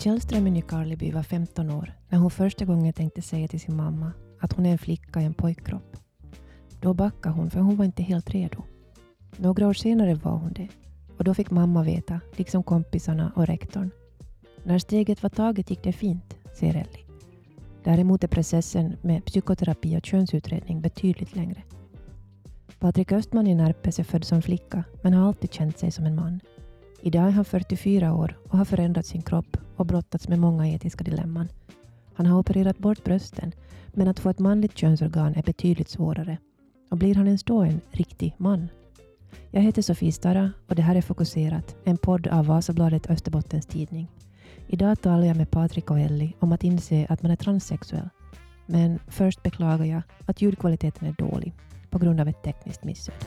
Källström i Nykarleby var 15 år när hon första gången tänkte säga till sin mamma att hon är en flicka i en pojkkropp. Då backade hon för hon var inte helt redo. Några år senare var hon det och då fick mamma veta, liksom kompisarna och rektorn. När steget var taget gick det fint, säger Ellie. Däremot är processen med psykoterapi och könsutredning betydligt längre. Patrik Östman i Närpes är född som flicka men har alltid känt sig som en man. Idag är han 44 år och har förändrat sin kropp och brottats med många etiska dilemman. Han har opererat bort brösten, men att få ett manligt könsorgan är betydligt svårare. Och blir han ens då en riktig man? Jag heter Sofie Stara och det här är Fokuserat, en podd av Vasabladet Österbottens Tidning. Idag talar jag med Patrik och Ellie om att inse att man är transsexuell. Men först beklagar jag att ljudkvaliteten är dålig på grund av ett tekniskt missöde.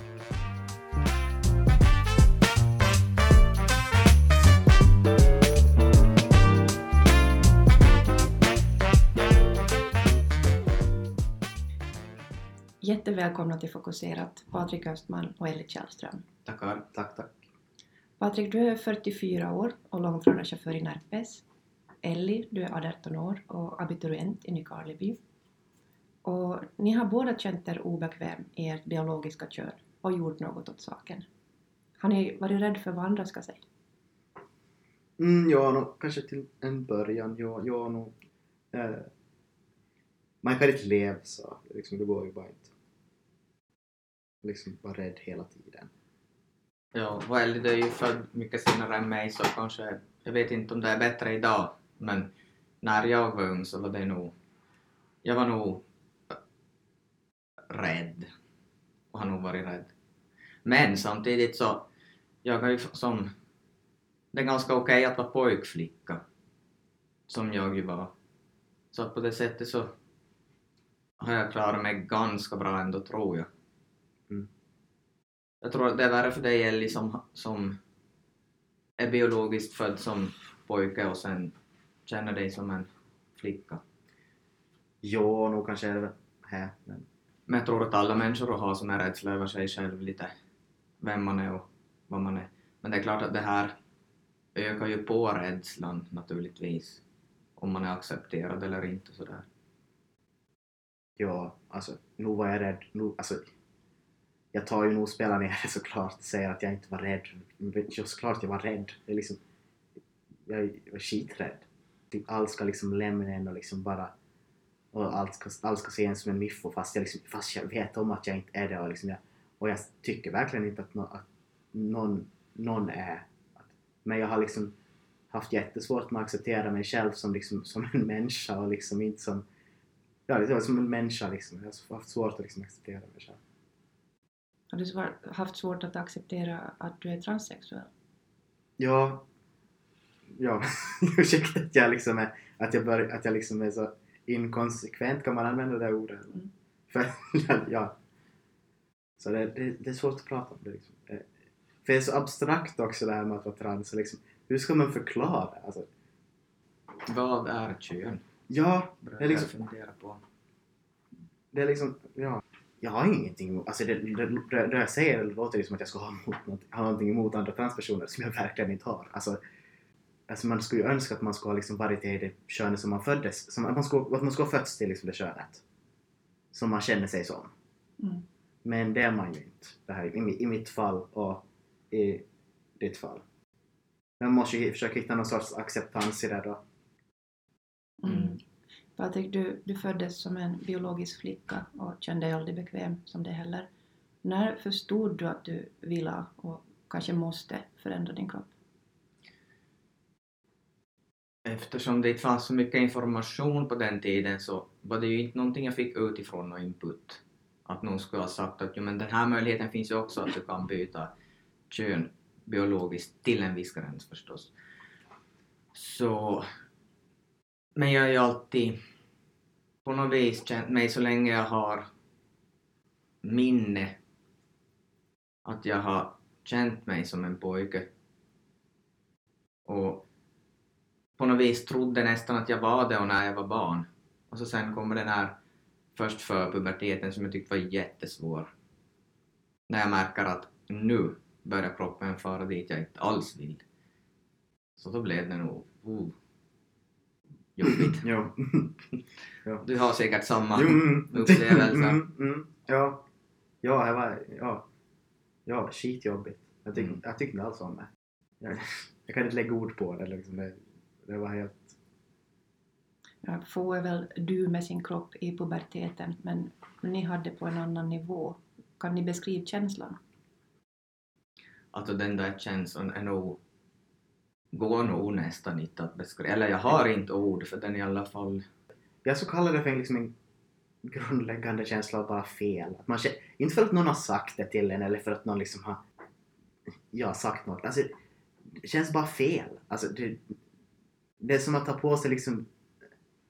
Jättevälkomna till Fokuserat, Patrik Östman och Ellie Källström. Tackar, tack, tack. Patrik, du är 44 år och långtradarchaufför i Närpes. Ellie, du är 18 år och abiturient i Nykarleby. Och ni har båda känt er obekväm i ert biologiska kön och gjort något åt saken. Har ni varit rädd för vad andra ska säga? Mm, ja, no, kanske till en början. Ja, ja no, eh, man kan inte leva så. Liksom, det går ju bara inte. Liksom vara rädd hela tiden. Ja, Welly du är ju född mycket senare än mig så kanske, jag vet inte om det är bättre idag, men när jag var ung så var det nog, jag var nog rädd och har nog varit rädd. Men samtidigt så, jag är ju som, det är ganska okej okay att vara pojkflicka, som jag ju var. Så på det sättet så har jag klarat mig ganska bra ändå, tror jag. Jag tror att det är värre för dig Ellie som, som är biologiskt född som pojke och sen känner dig som en flicka. Ja, nog kanske är det här, men... Men jag tror att alla människor har sån här rädsla över sig själv lite, vem man är och vad man är. Men det är klart att det här ökar ju på rädslan naturligtvis, om man är accepterad eller inte sådär. Ja, alltså, nog var jag rädd. Nu, alltså, jag tar ju nog spelar ner det såklart och säger att jag inte var rädd. Men såklart jag var rädd. Jag, liksom, jag var skiträdd. Typ allt ska liksom lämna en och liksom bara och allt ska, allt ska se en som en miffo fast jag, liksom, fast jag vet om att jag inte är det och, liksom jag, och jag tycker verkligen inte att, no, att någon, någon är men jag har liksom haft jättesvårt med att acceptera mig själv som, liksom, som en människa och liksom inte som ja, som en människa liksom. Jag har haft svårt att liksom acceptera mig själv. Har du svår, haft svårt att acceptera att du är transsexuell? Ja. Ja, ursäkta att jag liksom är, att jag, bör, att jag liksom är så inkonsekvent, kan man använda det ordet? Mm. För, ja. Så det, det, det, är svårt att prata om det liksom. För det är så abstrakt också det här med att vara trans. Liksom, hur ska man förklara? Alltså, Vad är kön? Ja, det är liksom... fundera på. Det är liksom, ja. Jag har ingenting emot, alltså det, det, det, det jag säger låter ju som att jag ska ha, emot, ha någonting emot andra transpersoner som jag verkligen inte har. Alltså, alltså man skulle ju önska att man skulle ha liksom varit i det könet som man föddes, som, att man skulle, att man skulle ha fötts till liksom det könet. Som man känner sig som. Mm. Men det är man ju inte. Det här, i, I mitt fall och i ditt fall. Man måste ju försöka hitta någon sorts acceptans i det då. Patrik, du, du föddes som en biologisk flicka och kände dig aldrig bekväm som det heller. När förstod du att du ville och kanske måste förändra din kropp? Eftersom det inte fanns så mycket information på den tiden så var det ju inte någonting jag fick utifrån och input. Att någon skulle ha sagt att jo, men den här möjligheten finns ju också att du kan byta kön biologiskt till en viss gräns förstås. Så men jag har ju alltid på något vis känt mig så länge jag har minne att jag har känt mig som en pojke. Och på något vis trodde nästan att jag var det och när jag var barn. Och så sen kommer den här först för puberteten som jag tyckte var jättesvår. När jag märker att nu börjar kroppen fara dit jag inte alls vill. Så då blev det nog uh, jobbigt. Jo. Du har säkert samma mm. upplevelse. Mm, mm, ja. Ja, det var, ja. Ja, skitjobbigt. Jag, tyck, Mm. jag tyckte inte alls om det. Jag, jag kan inte lägga ord på det liksom. Det, det var helt... Ja, få är väl du med sin kropp i puberteten, men ni hade på en annan nivå. Kan ni beskriva känslan? Alltså den där känslan är nog går nog nästan inte att beskriva. Eller jag har inte ord för den i alla fall. Jag skulle kalla det för liksom en grundläggande känsla av bara fel. Att man känner, inte för att någon har sagt det till en eller för att någon liksom har ja, sagt något. Alltså, det känns bara fel. Alltså, det, det är som att ta på sig liksom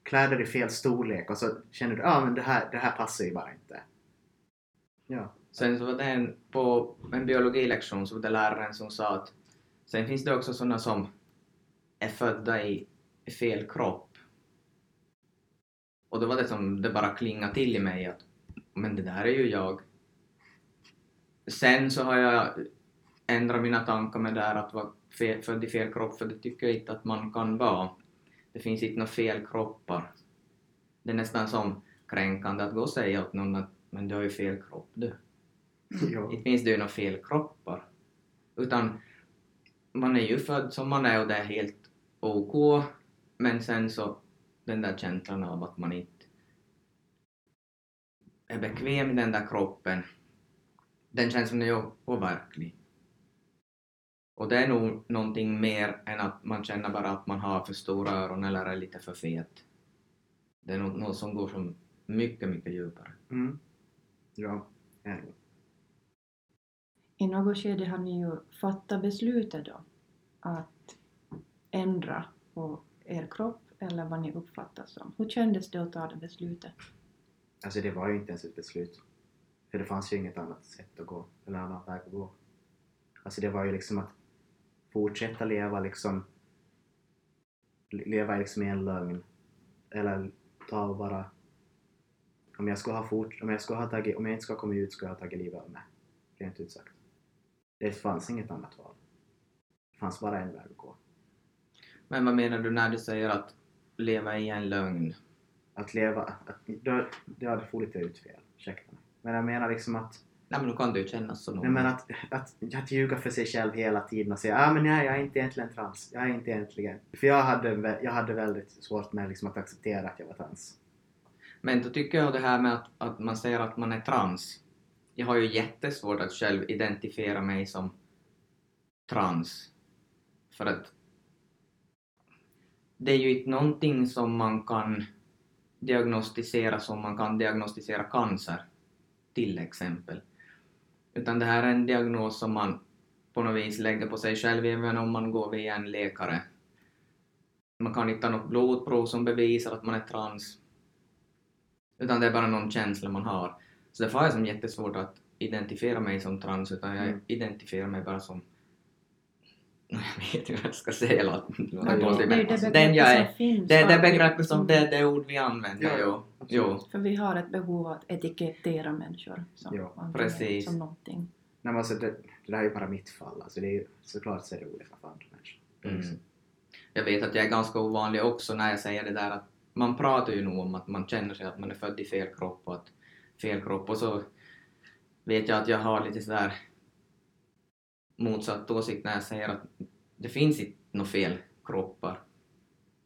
kläder i fel storlek och så känner du att ah, men det, här, det här passar ju bara inte. Ja. Sen så var det en, på en biologilektion så var det läraren som sa att sen finns det också sådana som är födda i, fel kropp. Och då var det som det bara klingade till i mig att men det där är ju jag. Sen så har jag ändrat mina tankar med det här att vara fel, född i fel kropp för det tycker jag inte att man kan vara. Det finns inte några fel kroppar. Det är nästan som kränkande att gå och säga åt någon att men du har ju fel kropp du. Inte finns det ju några fel kroppar. Utan man är ju född som man är och det är helt OK. Men sen så den där känslan av att man inte är bekväm i den där kroppen. Den känslan är ju overklig. Och det är nog någonting mer än att man känner bara att man har för stora öron eller är lite för fet. Det är något, som går som mycket, mycket djupare. Mm. Ja. ja. I något skede har ni ju fattat beslutet då att ändra på er kropp eller vad ni uppfattar som. Hur kändes det att ta det beslutet? Alltså det var ju inte ens ett beslut. För det fanns ju inget annat sätt att gå, eller annan väg att gå. Alltså det var ju liksom att fortsätta leva liksom, leva liksom i en lögn. Eller ta och bara, om jag skulle ha fort, om jag skulle ha tagit, om jag inte skulle ha kommit ut skulle jag ha tagit livet av mig. Rent ut sagt. Det fanns inget annat val. Det fanns bara en väg att gå. Men vad menar du när du säger att leva i en lögn? Att leva, att, det, det hade få lite ut fel, ursäkta mig. Men jag menar liksom att Nej men då kan det ju kännas så nog. Nej men att, att, att ljuga för sig själv hela tiden och säga ah, men nej, jag är inte egentligen trans. Jag är inte egentligen... För jag hade, jag hade väldigt svårt med liksom att acceptera att jag var trans. Men då tycker jag det här med att, att man säger att man är trans. Jag har ju jättesvårt att själv identifiera mig som trans. För att det är ju inte någonting som man kan diagnostisera som man kan diagnostisera cancer, till exempel. Utan det här är en diagnos som man på något vis lägger på sig själv även om man går via en läkare. Man kan inte ta något blodprov som bevisar att man är trans. Utan det är bara någon känsla man har. Så därför har jag som jättesvårt att identifiera mig som trans, utan jag Mm. identifierar mig bara som... Jag vet inte hur jag ska säga. eller- Ja, det det är det Den begreppet jag är. som finns. Det är det begreppet som det, det ord vi använder, Ja, jo. jo. För vi har ett behov av att etikettera människor som, precis. som någonting. Nej, men alltså, det, det där är ju bara mitt fall. Alltså, det är, ju- såklart så är det olika för andra människor. Är Mm. Jag vet att jag är ganska ovanlig också när jag säger det där att man pratar ju nog om att man känner sig att man är född i fel kropp och att fel kropp och så vet jag att jag har lite sådär motsatt åsikt när jag säger att det finns inte några fel kroppar.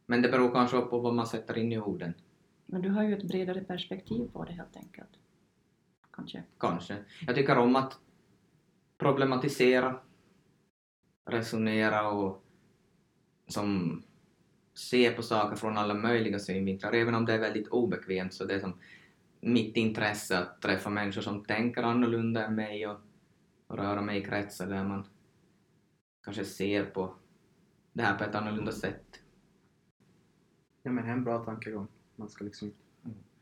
Men det beror kanske på vad man sätter in i orden. Men du har ju ett bredare perspektiv på det helt enkelt. Kanske. Kanske. Jag tycker om att problematisera, resonera och som se på saker från alla möjliga synvinklar. Även om det är väldigt obekvämt så det är som mitt intresse att träffa människor som tänker annorlunda än mig och, och röra mig i kretsar där man kanske ser på det här på ett annorlunda sätt. Ja, men det är en bra tankegång. Man ska liksom inte...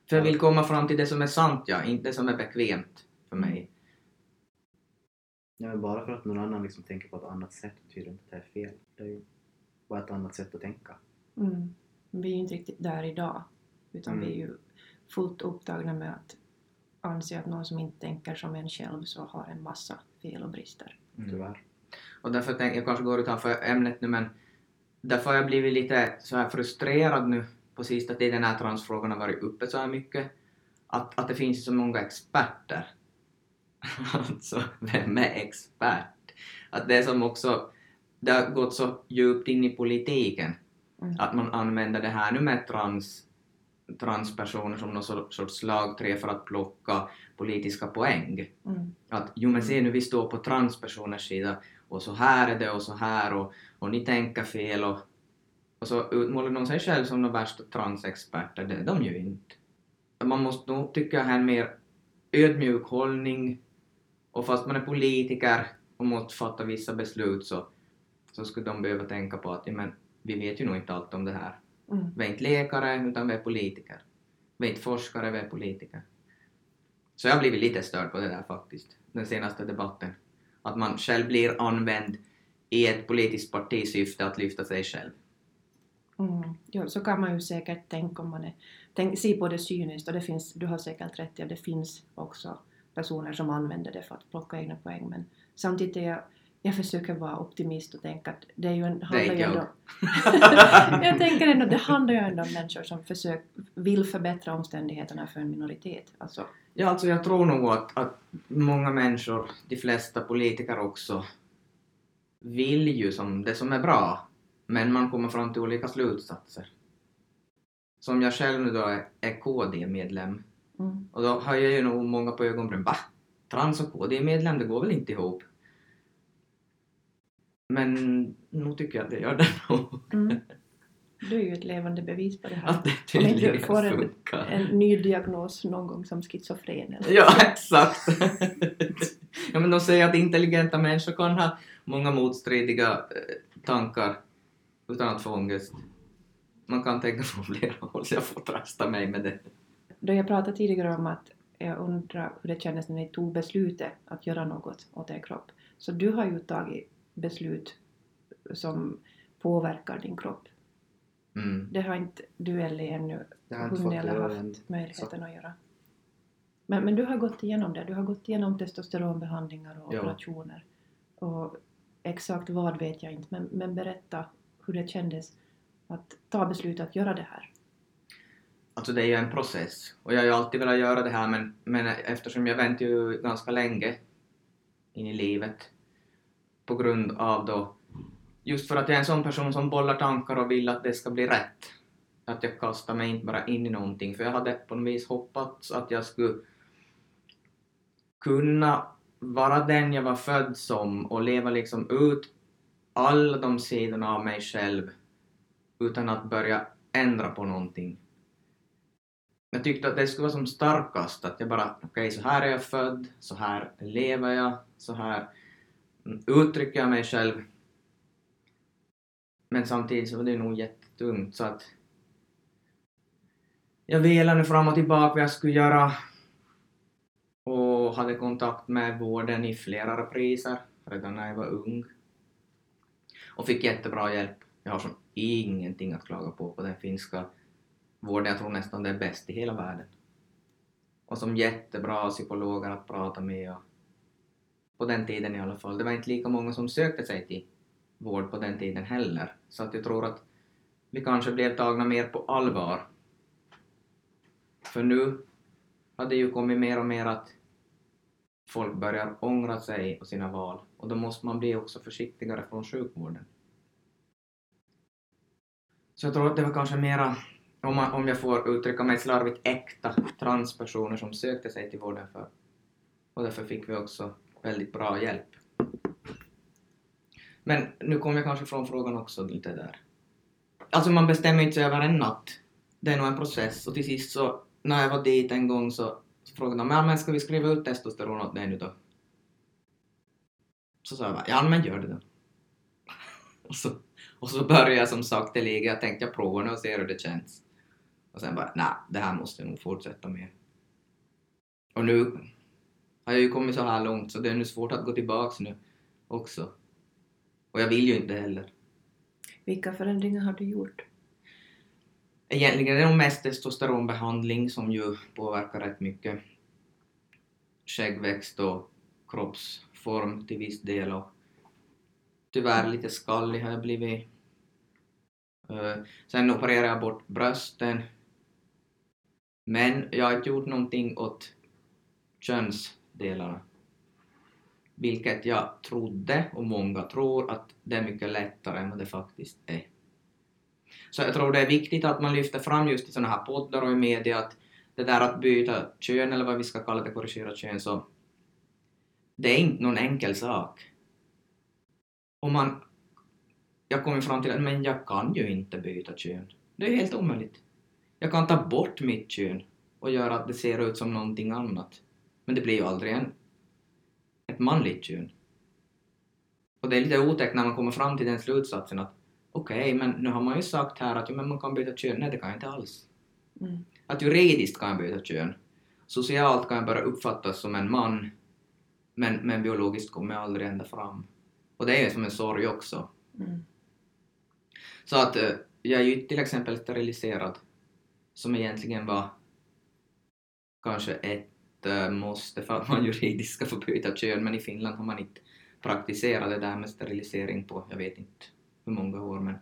För jag vill komma fram till det som är sant, ja, inte det som är bekvämt för mig. Ja, men bara för att någon annan liksom tänker på ett annat sätt betyder inte att det är fel. Det är ju bara ett annat sätt att tänka. Mm. Vi är ju inte riktigt där idag. Utan Mm. vi är ju fullt upptagna med att anse att någon som inte tänker som en själv så har en massa fel och brister. Mm. Tyvärr. Och därför tänker jag kanske går utanför ämnet nu men därför har jag blivit lite så här frustrerad nu på sista tiden när transfrågan har varit uppe så här mycket, att, att det finns så många experter. alltså, vem är expert? Att det är som också, det har gått så djupt in i politiken, Mm. att man använder det här nu med trans, transpersoner som någon sor- sorts slagträ för att plocka politiska poäng. Mm. Att jo men se nu vi står på transpersoners sida och så här är det och så här och, och ni tänker fel och, och så utmålar de sig själv som de värsta transexperter, det är de ju inte. Man måste nog tycka ha en mer ödmjuk hållning och fast man är politiker och måste fatta vissa beslut så, så skulle de behöva tänka på att ja, men, vi vet ju nog inte allt om det här. Mm. Vi är inte läkare utan vi är politiker. Vi är inte forskare, vi är politiker. Så jag har blivit lite störd på det där faktiskt, den senaste debatten. Att man själv blir använd i ett politiskt partis syfte att lyfta sig själv. Mm. Jo, så kan man ju säkert tänka om man är, tänk, se på det cyniskt och det finns, du har säkert rätt i att det finns också personer som använder det för att plocka egna poäng men samtidigt är jag, jag försöker vara optimist och tänka att det är ju en, handlar ju ändå, jag tänker ändå, det handlar ju ändå om människor som försök, vill förbättra omständigheterna för en minoritet. Alltså, Ja, alltså jag tror nog att, att många människor, de flesta politiker också, vill ju som det som är bra, men man kommer fram till olika slutsatser. Som jag själv nu då är, är KD-medlem, mm, och då har jag ju nog många på ögonbrynen. Va? Trans och KD-medlem, det går väl inte ihop? Men nog tycker jag att det gör det nog. mm. Du är ju ett levande bevis på det här. Att det Om inte du tydligen får en, funkar. en ny diagnos någon gång som schizofren eller Ja, exakt. ja, men de säger att intelligenta människor kan ha många motstridiga eh, tankar utan att få ångest. Man kan tänka från flera håll, så jag får trösta mig med det. Då jag pratade tidigare om att jag undrar hur det kändes när ni tog beslutet att göra något åt er kropp. Så du har ju tagit beslut som påverkar din kropp. Mm. Det har inte du Ellie ännu hunnit eller haft en möjligheten att göra. Men, men du har gått igenom det. Du har gått igenom testosteronbehandlingar och Ja. operationer. Och exakt vad vet jag inte. Men, men berätta hur det kändes att ta beslutet att göra det här. Alltså det är ju en process och jag har ju alltid velat göra det här men, men eftersom jag väntade ju ganska länge in i livet på grund av då just för att jag är en sån person som bollar tankar och vill att det ska bli rätt. Att jag kastar mig inte bara in i någonting för jag hade på något vis hoppats att jag skulle kunna vara den jag var född som och leva liksom ut alla de sidorna av mig själv utan att börja ändra på någonting. Jag tyckte att det skulle vara som starkast, att jag bara, okej, så här är jag född, så här lever jag, så här uttrycker jag mig själv. Men samtidigt så var det nog jättetungt, så att jag velade nu fram och tillbaka vad jag skulle göra och hade kontakt med vården i flera repriser redan när jag var ung. Och fick jättebra hjälp. Jag har som ingenting att klaga på på den finska vården. Jag tror nästan det är bäst i hela världen. Och som jättebra psykologer att prata med och på den tiden i alla fall. Det var inte lika många som sökte sig till vård på den tiden heller. Så att jag tror att vi kanske blev tagna mer på allvar. För nu har det ju kommit mer och mer att folk börjar ångra sig och sina val och då måste man bli också försiktigare från sjukvården. Så jag tror att det var kanske mera, om, man, om jag får uttrycka mig slarvigt, äkta transpersoner som sökte sig till vården för. Och därför fick vi också väldigt bra hjälp. Men nu kom jag kanske från frågan också lite där. Alltså man bestämmer inte sig över en natt. Det är nog en process och till sist så, när jag var dit en gång så, frågade de men ska vi skriva ut testosteron åt dig nu då? Så sa jag bara, ja men gör det då. och, så, och så började jag som sakteliga, jag tänkte jag provar nu och ser hur det känns. Och sen bara, nej det här måste jag nog fortsätta med. Och nu har jag ju kommit så här långt så det är nu svårt att gå tillbaks nu också. Och jag vill ju inte heller. Vilka förändringar har du gjort? Egentligen är det nog mest testosteronbehandling som ju påverkar rätt mycket. Skäggväxt och kroppsform till viss del och tyvärr lite skallig har jag blivit. Eh, sen opererade jag bort brösten. Men jag har inte gjort någonting åt delarna. Vilket jag trodde, och många tror, att det är mycket lättare än vad det faktiskt är. Så jag tror det är viktigt att man lyfter fram just i sådana här poddar och i media att det där att byta kön, eller vad vi ska kalla det, korrigera kön, så det är inte någon enkel sak. Och man... Jag kommer fram till att men jag kan ju inte byta kön. Det är helt omöjligt. Jag kan ta bort mitt kön och göra att det ser ut som någonting annat. Men det blir ju aldrig en, ett manligt kön. Och det är lite otäckt när man kommer fram till den slutsatsen att okej, okay, men nu har man ju sagt här att ja, men man kan byta kön. Nej, det kan jag inte alls. Mm. Att juridiskt kan jag byta kön. Socialt kan jag bara uppfattas som en man, men, men biologiskt kommer jag aldrig ända fram. Och det är ju som en sorg också. Mm. Så att eh, jag är ju till exempel steriliserad, som egentligen var kanske ett äh, måste för att man juridiskt ska få byta kön, men i Finland har man inte praktiserat det där med sterilisering på, jag vet inte hur många år, men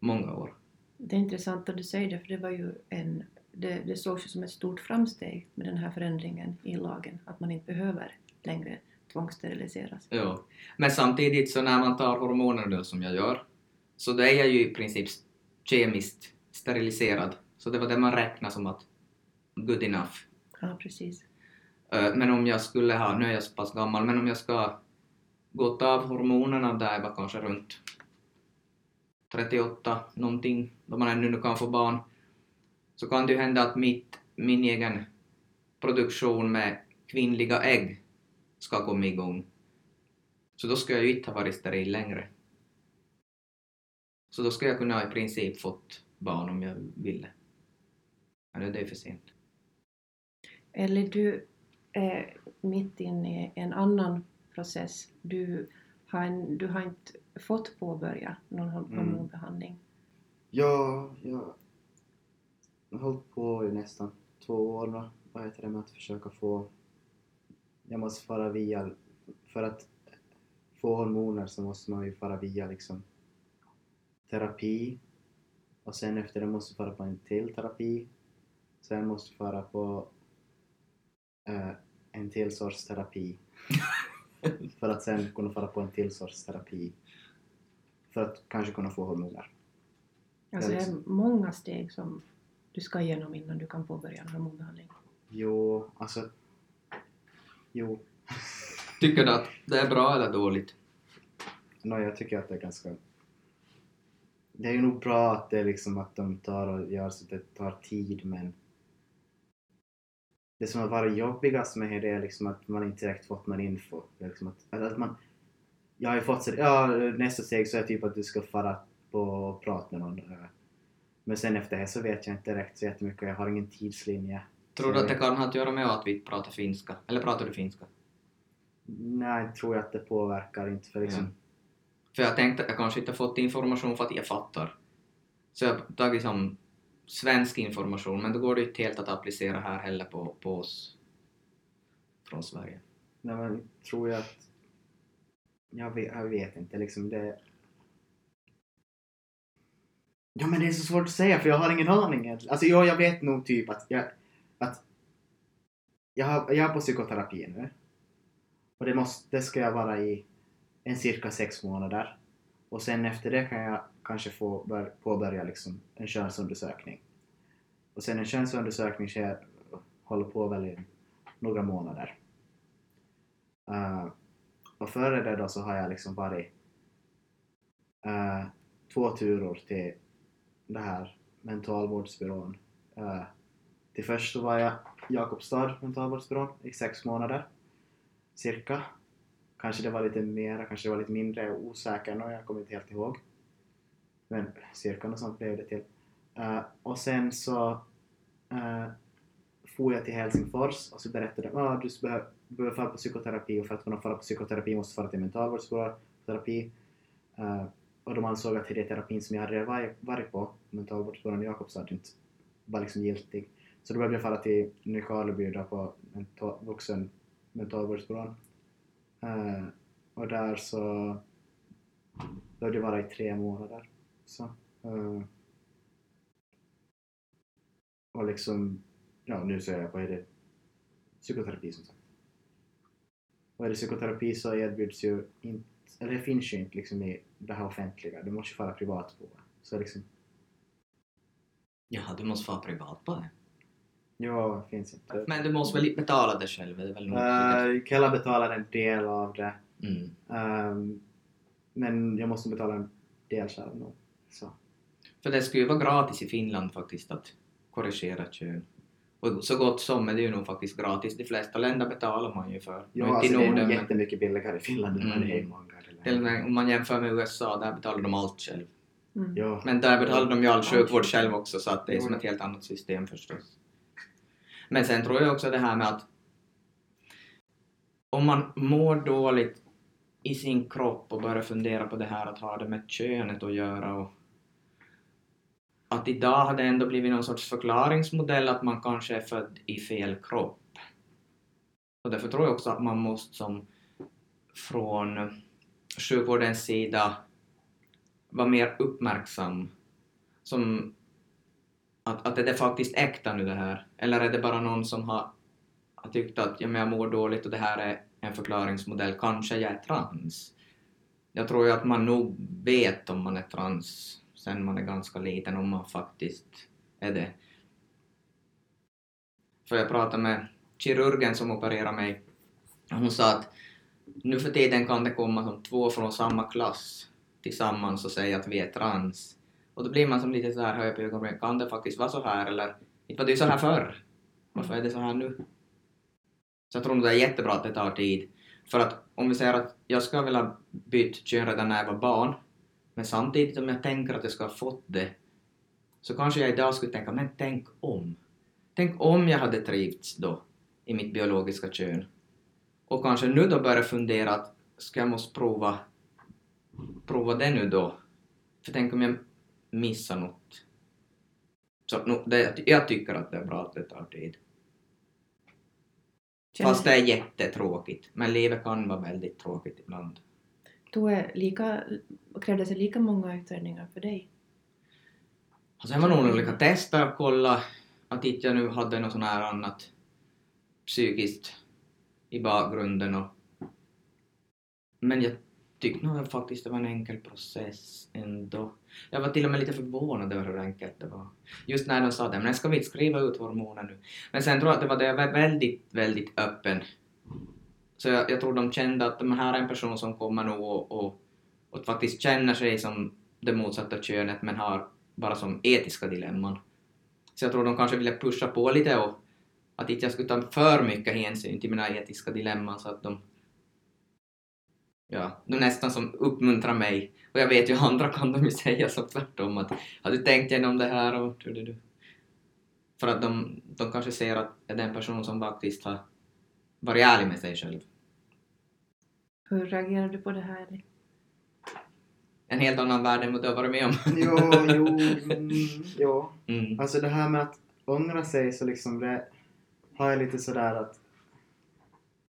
många år. Det är intressant att du säger det, för det var ju en det, det sågs ju som ett stort framsteg med den här förändringen i lagen, att man inte behöver längre tvångssteriliseras. Ja, men samtidigt så när man tar hormoner nu som jag gör, så då är jag ju i princip kemiskt steriliserad, så det var det man räknade som att good enough. Ja, precis. Men om jag skulle ha, nu är jag så pass gammal, men om jag ska gått av hormonerna där var kanske runt 38 någonting, då man ännu kan få barn, så kan det ju hända att mitt, min egen produktion med kvinnliga ägg ska komma igång. Så då ska jag ju inte ha varit steril längre. Så då ska jag kunna i princip fått barn om jag ville. Men nu är det för sent. Eller du är mitt inne i en annan process. Du har, en, du har inte fått påbörja någon Mm. hormonbehandling. Ja, jag har hållit på i nästan två år nu. Vad heter det med att försöka få... Jag måste fara via... För att få hormoner så måste man ju fara via liksom terapi. Och sen efter det måste du fara på en till terapi. Sen måste du fara på eh, en till sorts terapi. för att sen kunna fara på en till sorts terapi. För att kanske kunna få hormoner. Alltså det är liksom. många steg som du ska igenom innan du kan påbörja en hormonbehandling. Jo, alltså... Jo. Tycker du att det är bra eller dåligt? No, jag tycker att det är ganska... Det är ju nog bra att det är liksom att de tar och gör så att det tar tid men... Det som har varit jobbigast med det är liksom att man inte direkt fått någon info. Liksom att, att att man... Jag har ju fått så ja nästa steg så är typ att du ska fara på och prata med någon. Men sen efter det så vet jag inte direkt så jättemycket och jag har ingen tidslinje. Tror du att det kan ha att göra med att vi pratar finska? Eller pratar du finska? Nej, tror jag att det påverkar inte för liksom... Ja. För jag tänkte att jag kanske inte fått information för att jag fattar. Så jag har tagit som svensk information, men då går det inte helt att applicera här heller på, på oss från Sverige. Nej men tror jag att... Jag vet, jag vet inte liksom det... Ja men det är så svårt att säga för jag har ingen aning egentligen. Alltså jo, jag vet nog typ att jag... Att jag, har, jag är på psykoterapi nu. Och det, måste, det ska jag vara i en cirka sex månader. Och sen efter det kan jag kanske få bör, påbörja liksom en könsundersökning. Och sen en könsundersökning sker, håller på väl i några månader. Uh, och före det då så har jag liksom varit uh, två turer till det här mentalvårdsbyrån. Uh, till först så var jag Jakobstad mentalvårdsbyrån i sex månader cirka. Kanske det var lite mer, kanske det var lite mindre, jag är osäker nu, jag kommer inte helt ihåg. Men cirka något sånt blev det till. Uh, och sen så uh, for jag till Helsingfors och så berättade de att ah, du behöver, behöver fara på psykoterapi och för att kunna fara på psykoterapi måste du fara till mentalvårdsterapi. Uh, eh, och de ansåg att den terapin som jag hade varit- varit på, mentalvårdsskolan i Jakobstad, inte var liksom giltig. Så då behövde jag fara till Nykarleby då på mental, vuxen mentalvårdsskolan. Uh, och där så behövde jag vara i tre månader. Så. Eh, och liksom, ja nu säger jag, vad är det? Psykoterapi som sagt. Och är det psykoterapi så erbjuds ju inte, eller det finns ju inte liksom i det här offentliga, du måste ju vara privat på det. Så liksom, Jaha, du måste vara privat på det. ja, finns inte. Men du måste väl betala det själv? Det är väl nog Uh, Kela betalar en del av det. mm. Ehm, men jag måste betala en del själv nog. Så. För det skulle ju vara gratis i Finland faktiskt att korrigera kön. Och så gott som är det ju nog faktiskt gratis. De flesta länder betalar man ju för. Ja, alltså det är nog men jättemycket billigare i Finland än vad det är i Mm. många länder. om man jämför med USA, där betalar de allt själv. Mm. Ja. Men där betalar de ju all sjukvård själv. också så att det är Jo, som ett helt annat system förstås. Men sen tror jag också det här med att om man mår dåligt i sin kropp och börjar fundera på det här att ha det med könet att göra och att idag har det ändå blivit någon sorts förklaringsmodell att man kanske är född i fel kropp. Och därför tror jag också att man måste som från sjukvårdens sida vara mer uppmärksam. Som att, att är det faktiskt äkta nu det här? Eller är det bara någon som har, har tyckt att ja, men jag mår dåligt och det här är en förklaringsmodell, kanske jag är trans? Jag tror ju att man nog vet om man är trans sen man är ganska liten, om man faktiskt är det. För jag pratade med kirurgen som opererade mig och hon sa att nu för tiden kan det komma som två från samma klass tillsammans och säga att vi är trans. Och då blir man som lite så här höj på ögonbrynen, kan det faktiskt vara så här eller inte var det ju så här förr? Varför är det så här nu? Så jag tror nog det är jättebra att det tar tid. För att om vi säger att jag skulle vilja byta kön redan när jag var barn, men samtidigt om jag tänker att jag ska ha fått det, så kanske jag idag skulle tänka, men tänk om. Tänk om jag hade trivts då i mitt biologiska kön. Och kanske nu då börja fundera att ska jag måste prova, prova det nu då? För tänk om jag missar något. Så no, det, jag tycker att det är bra att det tar tid. Fast det är jättetråkigt. Men livet kan vara väldigt tråkigt ibland. Tog det lika, krävdes det lika många utredningar för dig? Alltså sen var nog olika tester och kolla att inte jag nu hade något sånt här annat psykiskt i bakgrunden och men jag tyckte nog faktiskt det var en enkel process ändå. Jag var till och med lite förvånad över hur enkelt det var. Just när de sa det, men ska vi inte skriva ut hormoner nu? Men sen tror jag att det var det jag var väldigt, väldigt öppen. Så jag, jag tror de kände att de här är en person som kommer nog och, och, och faktiskt känner sig som det motsatta könet men har bara som etiska dilemman. Så jag tror de kanske ville pusha på lite och att inte jag skulle ta för mycket hänsyn till mina etiska dilemman så att de ja, de nästan som uppmuntrar mig. Och jag vet ju andra kan de ju säga som tvärtom att har du tänkt igenom det här och du, du, du. För att de, de kanske ser att är en person som faktiskt har varit ärlig med sig själv. Hur reagerar du på det här? Eli? En helt annan värld än vad du har varit med om. Jo, jo, mm, jo. Mm. Alltså det här med att ångra sig så liksom det har jag lite sådär att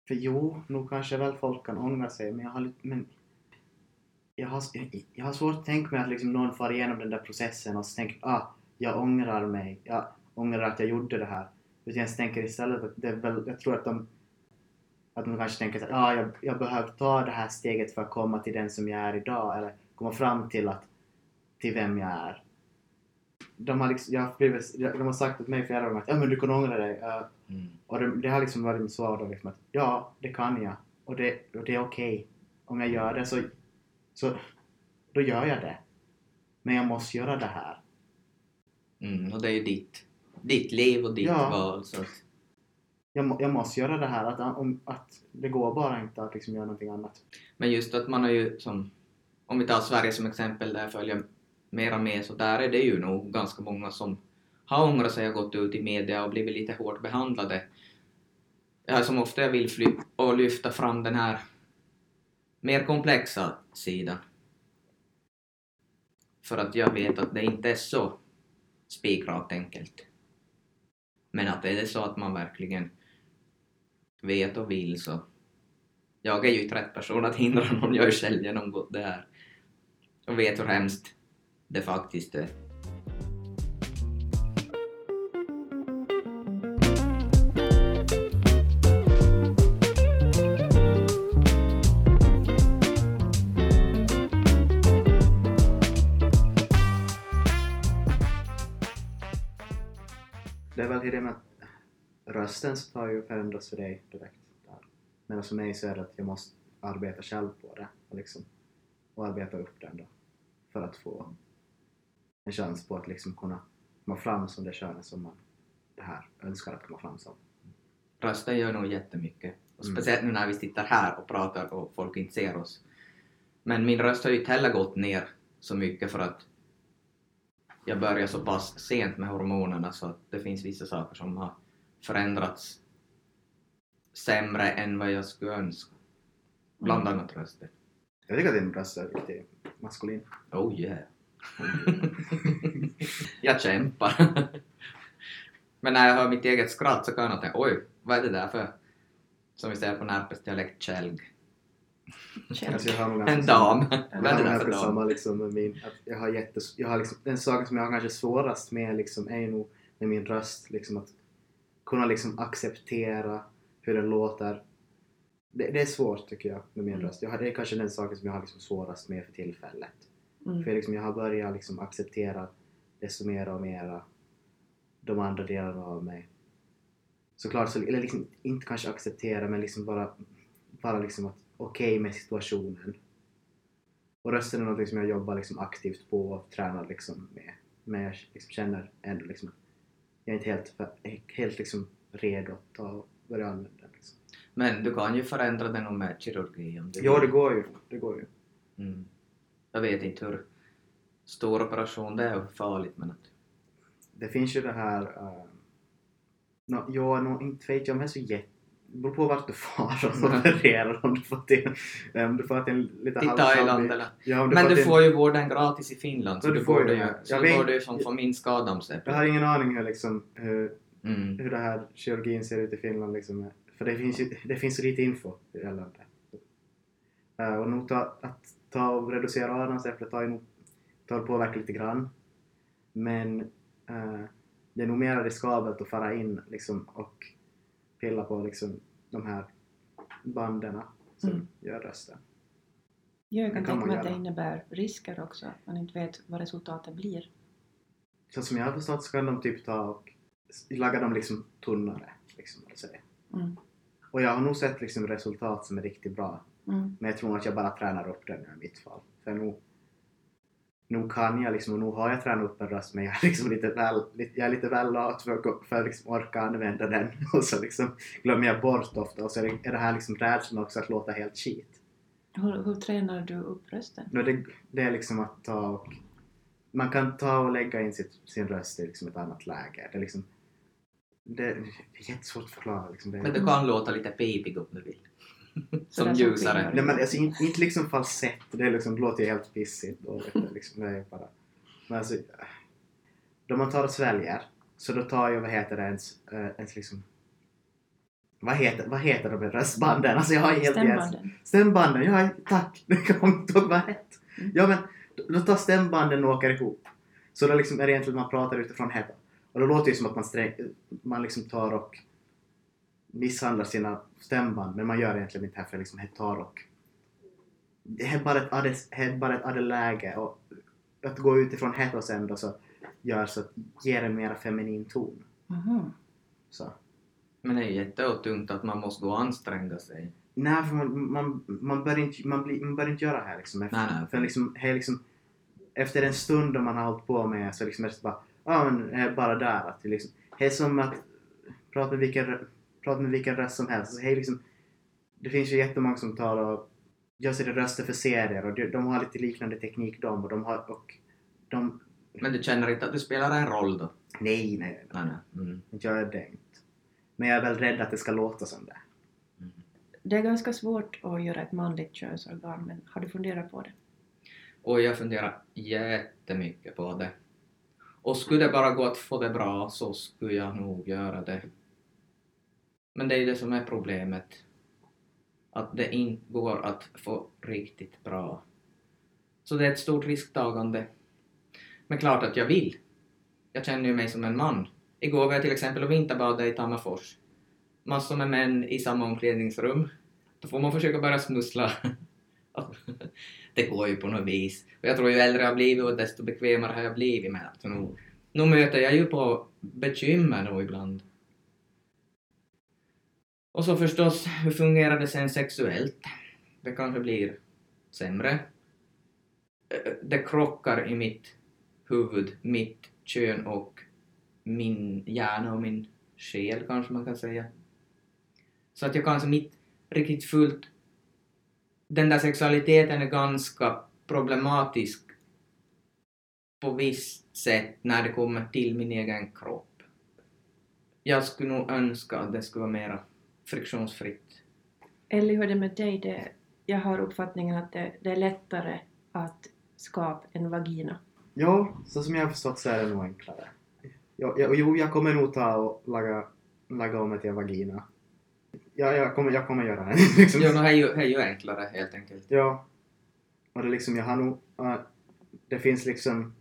för jo, nog kanske väl folk kan ångra sig men jag har lite, men jag har, jag, jag har svårt att tänka mig att liksom någon far igenom den där processen och så tänker ah, jag ångrar mig, jag ångrar att jag gjorde det här. Utan jag tänker istället att det är väl, jag tror att de att de kanske tänker att ah, jag, jag behöver ta det här steget för att komma till den som jag är idag eller komma fram till att till vem jag är de har, liksom, jag har blivit, de har sagt till mig flera gånger att ja, men du kan ångra dig. Mm. och det, det har liksom varit mitt svar då, liksom att ja, det kan jag. Och det, och det är okej. Om jag gör det så, så då gör jag det. Men jag måste göra det här. Mm. Och det är ju ditt, ditt liv och ditt Ja. val. Så att, jag, jag måste göra det här. Att, om, att det går bara inte att liksom göra någonting annat. Men just att man har ju som, om vi tar Sverige som exempel där jag följer mera med så där är det ju nog ganska många som har ångrat sig och gått ut i media och blivit lite hårt behandlade. Jag som ofta jag vill fly och lyfta fram den här mer komplexa sidan. För att jag vet att det inte är så spikrakt enkelt. Men att är det så att man verkligen vet och vill så. Jag är ju inte rätt person att hindra någon, jag har ju själv genomgått det här. Och vet hur hemskt det faktiskt är. Rösten så har ju förändrats för dig direkt. Där. Medan för mig så är det att jag måste arbeta själv på det och, liksom, och arbeta upp den då. För att få en chans på att liksom kunna komma fram som det könet som man det här önskar att komma fram som. Rösten gör nog jättemycket. Och Mm. speciellt nu när vi sitter här och pratar och folk inte ser oss. Men min röst har ju inte heller gått ner så mycket för att jag började så pass sent med hormonerna så att det finns vissa saker som har förändrats sämre än vad jag skulle önska. Bland annat rösten. Jag tycker att din röst är riktigt maskulin. Oh yeah. jag kämpar. Men när jag hör mitt eget skratt så kan jag tänka oj, vad är det där för, som vi säger på Närpes dialekt, kälg. Alltså jag har nog En dam. Jag har ganska samma liksom med min, att jag har jätte, jag har liksom, den saken som jag har kanske svårast med liksom är nog med min röst liksom att kunna liksom acceptera hur den låter. Det, det är svårt tycker jag med min Mm. röst. Jag det är kanske den saken som jag har liksom svårast med för tillfället. Mm. För liksom jag har börjat liksom acceptera desto mer och mer de andra delarna av mig. Såklart, så, eller liksom inte kanske acceptera men liksom bara, bara liksom okej med situationen. Och rösten är något som jag jobbar liksom aktivt på och tränar liksom med. Men jag liksom känner ändå liksom att jag är inte helt, helt liksom redo att ta börja använda den. Liksom. Men du kan ju förändra den med kirurgi om du Ja, det går ju. Det går ju. Mm. Jag vet inte hur stor operation det är och farligt men att... Det finns ju det här... Uh, no, ja, no, inte vet jag om det är så jätte... Det beror på vart du far och opererar. Om du får till, om du får till en lite Till Thailand eller... Ja, om Men du till- får ju vården gratis i Finland så Ja, du du får ju det. ju... Jag Så vet- borde ju som få minska adamsäpplet. Jag har ingen aning hur, liksom, hur, Mm. hur det här kirurgin ser ut i Finland. Liksom. För det finns ju det finns så lite info gällande. Uh, och nog ta, att ta och reducera adamsäpplet tar ju tar påverka lite grann. Men eh, det är nog mer riskabelt att fara in liksom, och pilla på liksom, de här banden som Mm. gör rösten. Ja, jag kan tänka mig att det innebär risker också, att man inte vet vad resultatet blir. Så som jag har förstått så kan de typ ta och laga dem liksom tunnare. Liksom, säga. Mm. Och jag har nog sett liksom, resultat som är riktigt bra. Mm. Men jag tror att jag bara tränar upp den i mitt fall. För nog, nog kan jag liksom, och nog har jag tränat upp en röst men jag är liksom lite väl, jag är lite väl lat för för att liksom orka använda den. Och så liksom glömmer jag bort ofta. Och så är det, är det här liksom rädslan också att låta helt skit. Hur, hur tränar du upp rösten? No, det, det är liksom att ta och... Man kan ta och lägga in sitt, sin röst i liksom ett annat läge. Det är liksom... Det, det är jättesvårt att förklara. Liksom. Det, Men du kan låta lite pipig om du vill. Som ljusare. Nej men alltså inte, inte liksom falsett, det, är liksom, det låter ju helt pissigt. Är liksom, det är bara... Men alltså... Då man tar och sväljer, så då tar ju, vad heter det, ens, äh, ens liksom... Vad heter, vad heter de röstbanden? Alltså jag har helt Stämbanden. Stämbanden, ja tack! Det kom inte ihåg vad rätt. Mm. Ja men, då- tar stämbanden och åker ihop. Så då liksom är det egentligen man pratar utifrån hetta. Och då låter det ju som att man, sträng, man liksom tar och misshandlar sina stämband, men man gör egentligen inte det här för liksom het tar och... Det är bara ett det är bara ett addeläge och att gå utifrån het och sen då så gör så att ger en mera feminin ton. Mhm. Så. Men det är jättetungt att man måste gå och anstränga sig. Nej, för man, man, man, bör inte, man, blir, man bör inte göra det här liksom. Efter, Nej, nej. För liksom, här liksom, efter en stund om man har hållit på med så liksom är det bara, ja men är bara där att det liksom, det är som att prata med vilken, prata med vilken röst som helst. Så det, är liksom, det finns ju jättemånga som tar och gör sina röster för serier och de, de har lite liknande teknik de och de har och de, Men du känner inte att du spelar en roll då? nej, nej, nej, Nej, nej. Mm. gör det inte. Men jag är väl rädd att det ska låta som det. Mm. Det är ganska svårt att göra ett manligt könsorgan, men har du funderat på det? Och jag funderar jättemycket på det. Och skulle det bara gå att få det bra så skulle jag nog göra det. Men det är ju det som är problemet. Att det inte går att få riktigt bra. Så det är ett stort risktagande. Men klart att jag vill. Jag känner ju mig som en man. Igår var jag till exempel och vinterbadade i Tammerfors. Massor med män i samma omklädningsrum. Då får man försöka börja smussla. det går ju på något vis. Och jag tror ju äldre jag har blivit och desto bekvämare har jag blivit med att nu, nu möter jag ju på bekymmer då ibland. Och så förstås, hur fungerar det sen sexuellt? Det kanske blir sämre. Eh, det krockar i mitt huvud, mitt kön och min hjärna och min själ kanske man kan säga. Så att jag kanske alltså inte riktigt fullt... Den där sexualiteten är ganska problematisk på visst sätt när det kommer till min egen kropp. Jag skulle nog önska att det skulle vara mera friktionsfritt. Ellie, hur är det med dig? Det, jag har uppfattningen att det, det är lättare att skapa en vagina. Ja, så som jag har förstått så är det nog enklare. Ja, ja, jo, jag kommer nog ta och laga, laga om det till en vagina. Ja, jag kommer, jag kommer göra det. liksom. Jo, no, det är ju, det är ju enklare helt enkelt. Ja. Och det liksom, jag har nog... äh, det finns liksom...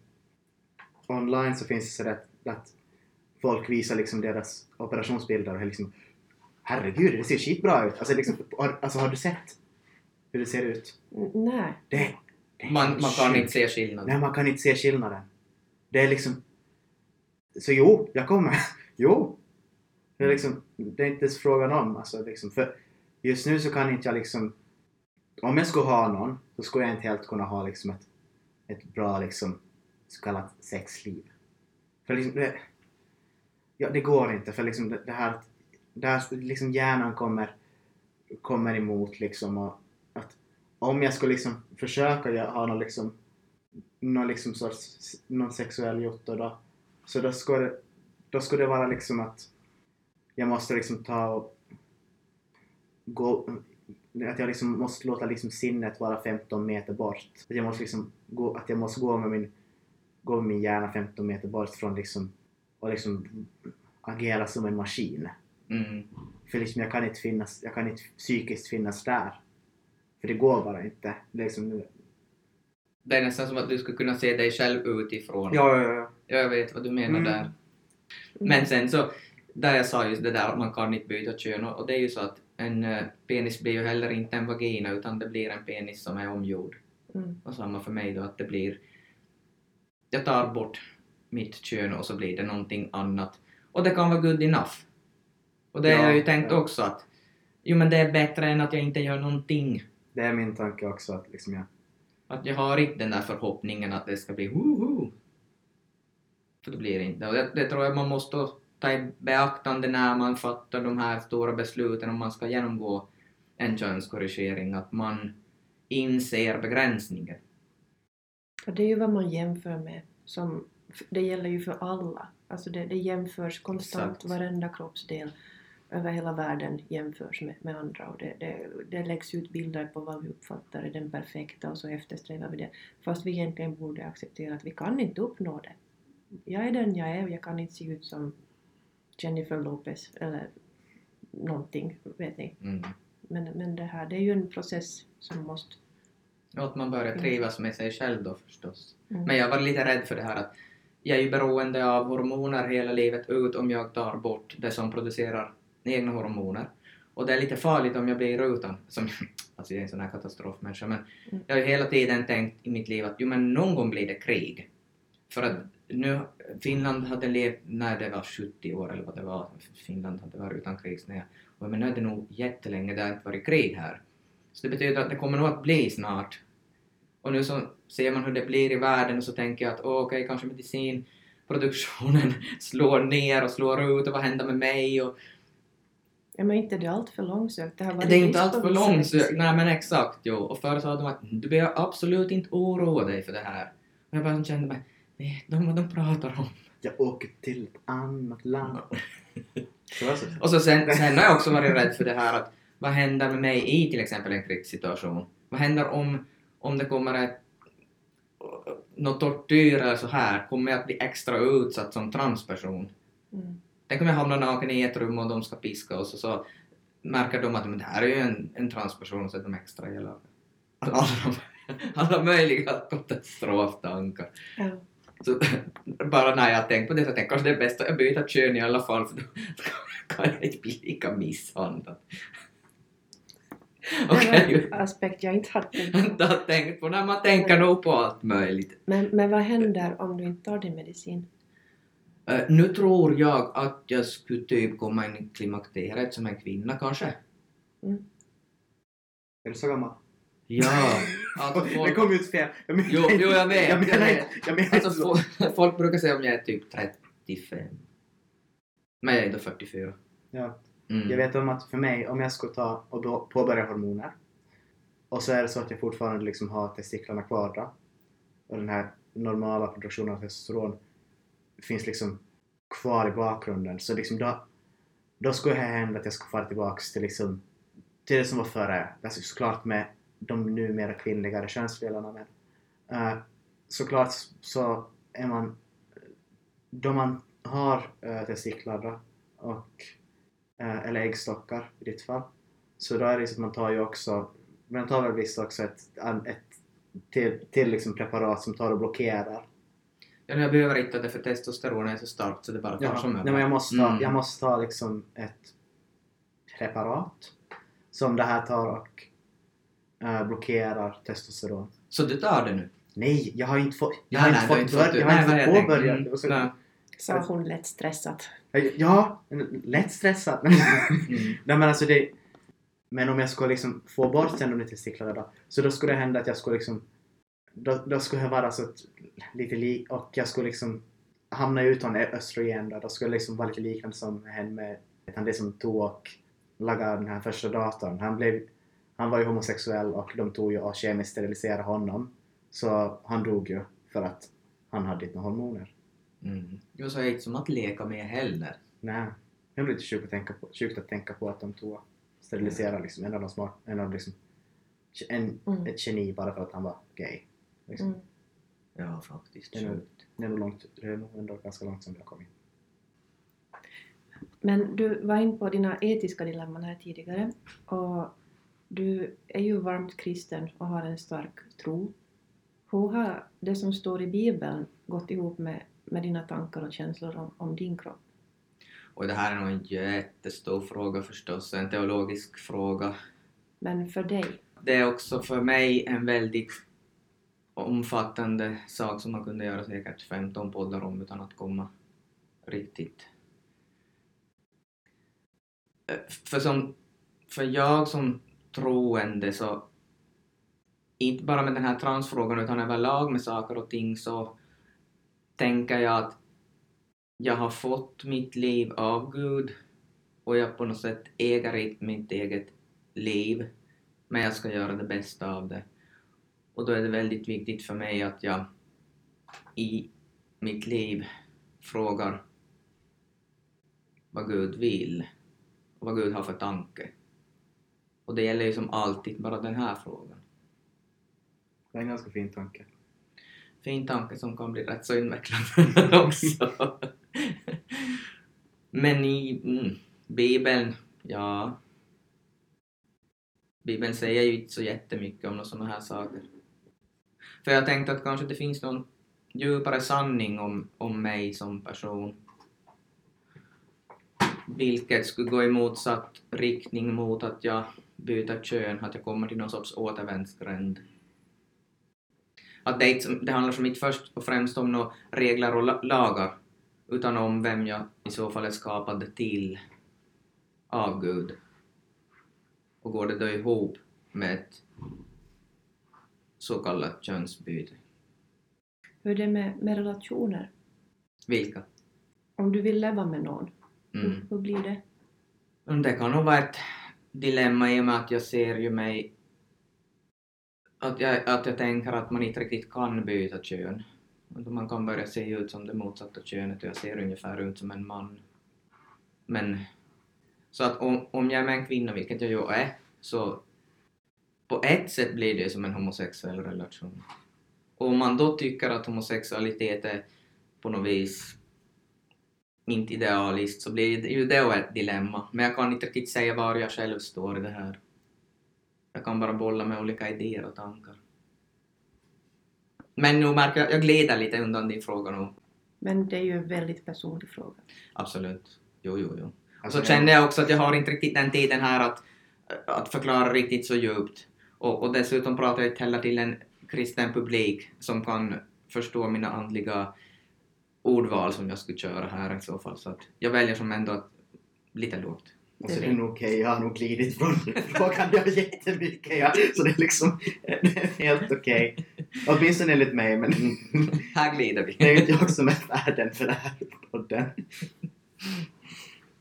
Online så finns det så att, att folk visar liksom deras operationsbilder och liksom... Herregud, det ser skitbra ut! Alltså, liksom, har, alltså har du sett hur det ser ut? N- nej. Det, det Man, man kan inte se skillnad. Nej, man kan inte se skillnaden. Det är liksom... Så jo, jag kommer. jo! Det är liksom... Det är inte ens frågan om. Alltså, liksom, för just nu så kan inte jag liksom... Om jag skulle ha någon så skulle jag inte helt kunna ha liksom ett, ett bra liksom så kallat sexliv. För liksom det... Ja, det går inte för liksom det, det här... Det där liksom hjärnan kommer, kommer emot liksom och att om jag skulle liksom försöka göra- ha någon liksom någon liksom sorts någon sexuell jotto då så då skulle det, då skulle det vara liksom att jag måste liksom ta och gå att jag liksom måste låta liksom sinnet vara 15 meter bort. Att jag måste liksom gå, att jag måste gå med min, gå med min hjärna 15 meter bort från liksom och liksom agera som en maskin. Mm. För liksom jag kan inte finnas, jag kan inte psykiskt finnas där. För det går bara inte. Det är liksom, Det är nästan som att du skulle kunna se dig själv utifrån. ja, ja, ja. Ja, jag vet vad du menar Mm. där. Men sen så, där jag sa just det där att man kan inte byta kön och, det är ju så att en eh, penis blir ju heller inte en vagina utan det blir en penis som är omgjord. Mm. Och samma för mig då att det blir... Jag tar bort mitt kön och så blir det någonting annat. Och det kan vara good enough. Och det har jag ju Ja, tänkt ja. också att jo men det är bättre än att jag inte gör någonting. Det är min tanke också att liksom jag... Att jag har inte den där förhoppningen att det ska bli woho! För det blir det inte. Och det, det tror jag man måste ta i beaktande när man fattar de här stora besluten om man ska genomgå en könskorrigering, att man inser begränsningen. Och det är ju vad man jämför med. Som, det gäller ju för alla. Alltså det, det jämförs konstant, Exakt. varenda kroppsdel över hela världen jämförs med, med andra och det, det, det läggs ut bilder på vad vi uppfattar är den perfekta och så eftersträvar vi det. Fast vi egentligen borde acceptera att vi kan inte uppnå det. Jag är den jag är och jag kan inte se ut som Jennifer Lopez eller någonting, vet ni. Mm. Men, men det här, det är ju en process som måste... Och att man börjar trivas med sig själv då förstås. Mm. Men jag var lite rädd för det här att jag är ju beroende av hormoner hela livet ut om jag tar bort det som producerar egna hormoner. Och det är lite farligt om jag blir utan. Som, alltså jag är en sån här katastrofmänniska men Mm. jag har hela tiden tänkt i mitt liv att jo men någon gång blir det krig. För att nu, Finland hade levt, när det var 70 år eller vad det var, Finland hade varit utan krigsnära. Och men nu är det nog jättelänge det har inte varit krig här. Så det betyder att det kommer nog att bli snart. Och nu så ser man hur det blir i världen och så tänker jag att åh, okej, kanske medicinproduktionen slår ner och slår ut och vad händer med mig? Och Ja, men inte det är allt för långsökt. Det, har varit det är inte allt för långsökt. Nej men exakt, jo. Och förr sa de att du behöver absolut inte oroa dig för det här. Och jag bara kände mig, vet de vad de pratar om? Jag åker till ett annat land. Var. Och så sen, sen har jag också varit rädd för det här att vad händer med mig i till exempel en krigssituation? Vad händer om, om det kommer ett något tortyr eller så här, kommer jag att bli extra utsatt som transperson? Mm. Tänk om jag hamnar naken i ett rum och de ska piska oss och så märker de att men det här är ju en, en transperson och så är de extra elaka. Alla, alla möjliga katastroftankar. Ja. Så bara när jag tänkt på det så tänkte jag kanske det är bäst att jag byter kön i alla fall för då kan jag inte bli lika misshandlad. Det Okej, var en aspekt jag inte hade tänkt på. har tänkt på när man tänker nog på allt möjligt. Men, men vad händer om du inte tar din medicin? Eh, nu tror jag att jag skulle typ komma in i klimakteriet som en kvinna kanske. Är du så gammal? Ja, alltså Det folk, kom ut fel. Jag menar Jo, inte- jo, jag vet, Jag menar jag vet. inte, jag menar alltså, inte så. folk, folk brukar säga om jag är typ 35. Men jag är ändå 44. Ja. Mm. Jag vet om att för mig, om jag skulle ta och då påbörja hormoner och så är det så att jag fortfarande liksom har testiklarna kvar då och den här normala produktionen av testosteron finns liksom kvar i bakgrunden så liksom då, då skulle det hända att jag skulle fara tillbaks till liksom till det som var före. Alltså såklart med de numera kvinnligare könsdelarna men uh, såklart så är man då man har uh, testiklar då och uh, eller äggstockar i ditt fall. Så då är det så att man tar ju också, man tar väl visst också ett, ett till, till liksom preparat som tar och blockerar. Ja, jag behöver inte det för testosteron är så starkt så det bara tar Ja, som nej, men jag måste, ta, Mm. jag måste ta liksom ett preparat som det här tar och eh, blockerar testosteron. Så du tar det nu? Nej, jag har inte fått, jag Nej, har nej, inte du har fått, inte bör, fått- jag har nej, inte vad fått jag påbörja. tänkte. Det var så- Nej. Sa hon lätt stressat. Ja, lätt stressad. Mm. Nej men alltså det... Men om jag skulle liksom få bort sen de testiklarna då, så då skulle det hända att jag skulle liksom... Då, då skulle jag vara så att, lite lik och jag skulle liksom hamna utan östrogen då. Då skulle det liksom vara lite liknande som hände med han det som tog och lagade den här första datorn. Han blev... Han var ju homosexuell och de tog ju och kemiskt steriliserade honom. Så han dog ju för att han hade inte några hormoner. Mm. Jo, så är det inte som att leka med heller. Nej, det blir lite sjukt att tänka på, sjukt att tänka på att de tog och steriliserade liksom en av de smart, en av liksom, en, Mm. ett geni bara för att han var gay. Liksom. Mm. Ja, faktiskt. Det är nog-. Det är nog långt, det är nog ändå ganska långt som det har kommit. Men du var in på dina etiska dilemman här tidigare och du är ju varmt kristen och har en stark tro. Hur har det som står i Bibeln gått ihop med, med dina tankar och känslor om, om din kropp? Och det här är nog en jättestor fråga förstås, en teologisk fråga. Men för dig? Det är också för mig en väldigt omfattande sak som man kunde göra säkert 15 poddar om utan att komma riktigt... Eh, för, som, för jag som troende så inte bara med den här transfrågan utan överlag med saker och ting så tänker jag att jag har fått mitt liv av Gud och jag på något sätt äger inte mitt eget liv men jag ska göra det bästa av det. Och då är det väldigt viktigt för mig att jag i mitt liv frågar vad Gud vill och vad Gud har för tanke. Och det gäller ju som alltid bara den här frågan. Det är en ganska fin tanke. Fin tanke som kan bli rätt så invecklad också. Men i mm, Bibeln, ja... Bibeln säger ju inte så jättemycket om sådana här saker. För jag tänkte att kanske det finns någon djupare sanning om, om mig som person. Vilket skulle gå i motsatt riktning mot att jag byter kön, att jag kommer till någon sorts återvändsgränd. Att det, inte, det handlar som inte först och främst om några regler och lagar, utan om vem jag i så fall är skapad till av Gud. Och går det då ihop med ett så kallat könsbyte? Hur är det med, med relationer? Vilka? Om du vill leva med någon, Mm. hur, hur blir det? Det kan nog vara ett dilemma i och med att jag ser ju mig att jag, att jag tänker att man inte riktigt kan byta kön. Att man kan börja se ut som det motsatta könet och jag ser ungefär ut som en man. Men så att om, om jag är med en kvinna, vilket jag ju är, så på ett sätt blir det som en homosexuell relation. Och om man då tycker att homosexualitet är på något vis inte idealiskt så blir det ju det ett dilemma. Men jag kan inte riktigt säga var jag själv står i det här. Jag kan bara bolla med olika idéer och tankar. Men nu märker jag, jag glider lite undan din fråga nu. Men det är ju en väldigt personlig fråga. Absolut. Jo, jo, jo. Och Alltså, så kände jag också att jag har inte riktigt den tiden här att, att förklara riktigt så djupt. Och, och dessutom pratar jag inte heller till en kristen publik som kan förstå mina andliga ordval som jag skulle köra här i så fall. Så att jag väljer som ändå att lite lågt. Alltså, det är nog okej, jag har nog glidit från frågan det var jättemycket. Ja. Så det är liksom det är helt okej. Åtminstone enligt mig, men Här glider vi. det är ju inte jag som är värden för den här podden.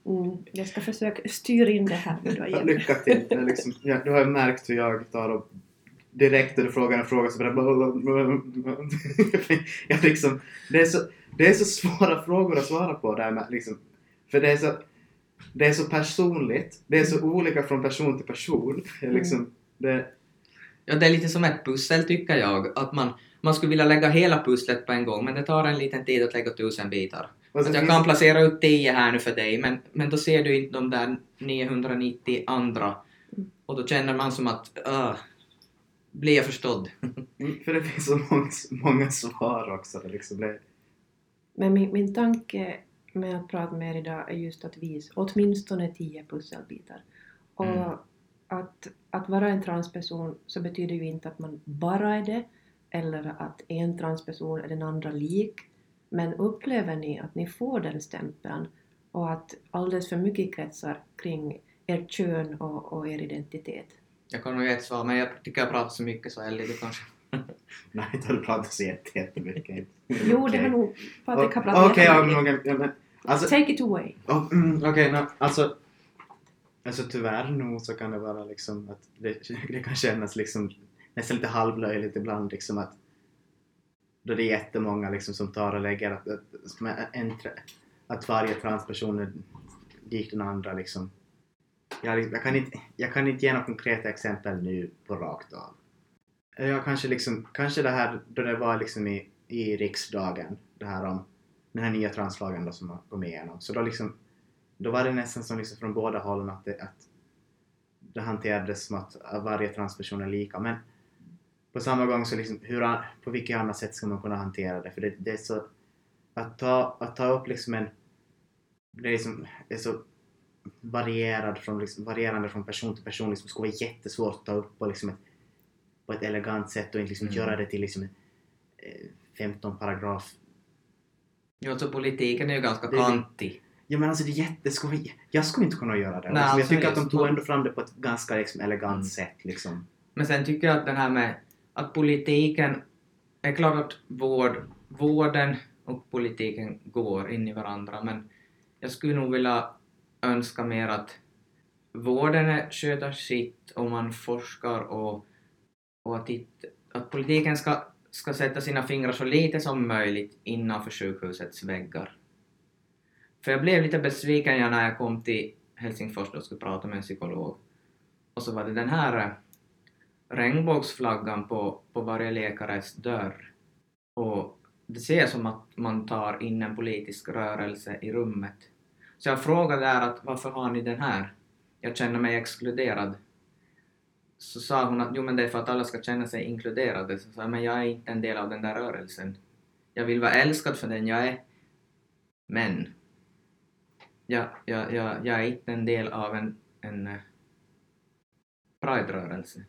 Mm, jag ska försöka styra in det här nu då igen. Lycka till. Det är liksom, ja, du har ju märkt hur jag tar och direkt när du frågar en fråga så bara... jag liksom, det, är så, det är så svåra frågor att svara på där med, liksom, för det är så det är så personligt, det är så olika från person till person. Det är liksom, det, Ja, det är lite som ett pussel tycker jag. Att man, man skulle vilja lägga hela pusslet på en gång men det tar en liten tid att lägga tusen bitar. Att jag kan placera ut 10 här nu för dig men, men då ser du inte de där 990 andra. Och då känner man som att uh, blir jag förstådd? Mm, För det finns så många, många svar också. Liksom det, Men min, min tanke med att prata med er idag är just att visa åtminstone tio pusselbitar. Och Mm. att, att vara en transperson så betyder ju inte att man bara är det, eller att en transperson är den andra lik. Men upplever ni att ni får den stämpeln och att alldeles för mycket kretsar kring ert kön och, och er identitet? Jag kan nog ge ett svar men jag tycker jag pratar så mycket så Ellie du kanske... nej, inte har du pratat så jätte- jättemycket. Jo, det har nog Patrik har Okej, pratat jättemycket. någon- ja, men, alltså, Take it away. oh, mm, okej, no, alltså, alltså tyvärr nog så kan det vara liksom att det, det kan kännas liksom nästan lite halvlöjligt ibland liksom att då det är jättemånga liksom som tar och lägger att, att, en, att varje transperson är lik den andra liksom. Jag, liksom, jag, kan inte, jag kan inte ge några konkreta exempel nu på rakt av. Jag kanske liksom, kanske det här då det var liksom i, i riksdagen, det här om den här nya translagen då som har kommit igenom. Så då liksom, då var det nästan som liksom från båda hållen att det, att det hanterades som att varje transperson är lika. Men på samma gång så liksom, hur, på vilket annat sätt ska man kunna hantera det? För det, det är så, att ta, att ta upp liksom en, det är, liksom, det är så varierad från, liksom, varierande från person till person. Liksom, det skulle vara jättesvårt att ta upp på, liksom ett, på ett elegant sätt och inte liksom Mm. göra det till liksom en eh, 15 paragraf Jo, alltså politiken är ju ganska Det- kantig. Ja men alltså det är jätteskoj. Jag skulle inte kunna göra det. Nej, liksom, jag alltså, tycker att de tog ändå fram det på ett ganska liksom, elegant Mm. sätt. Liksom. Men sen tycker jag att den här med att politiken, är klart att vård, vården och politiken går in i varandra men jag skulle nog vilja önska mer att vården sköter sitt och man forskar och, och att, it, att politiken ska, ska sätta sina fingrar så lite som möjligt innanför sjukhusets väggar. För jag blev lite besviken när jag kom till Helsingfors och skulle prata med en psykolog. Och så var det den här regnbågsflaggan på, på varje läkares dörr. Och det ser som att man tar in en politisk rörelse i rummet. Så jag frågade där att varför har ni den här? Jag känner mig exkluderad. Så sa hon att jo men det är för att alla ska känna sig inkluderade. Så sa jag men jag är inte en del av den där rörelsen. Jag vill vara älskad för den jag är. Men jag, jag, jag, jag är inte en del av en, en eh, Pride-rörelse.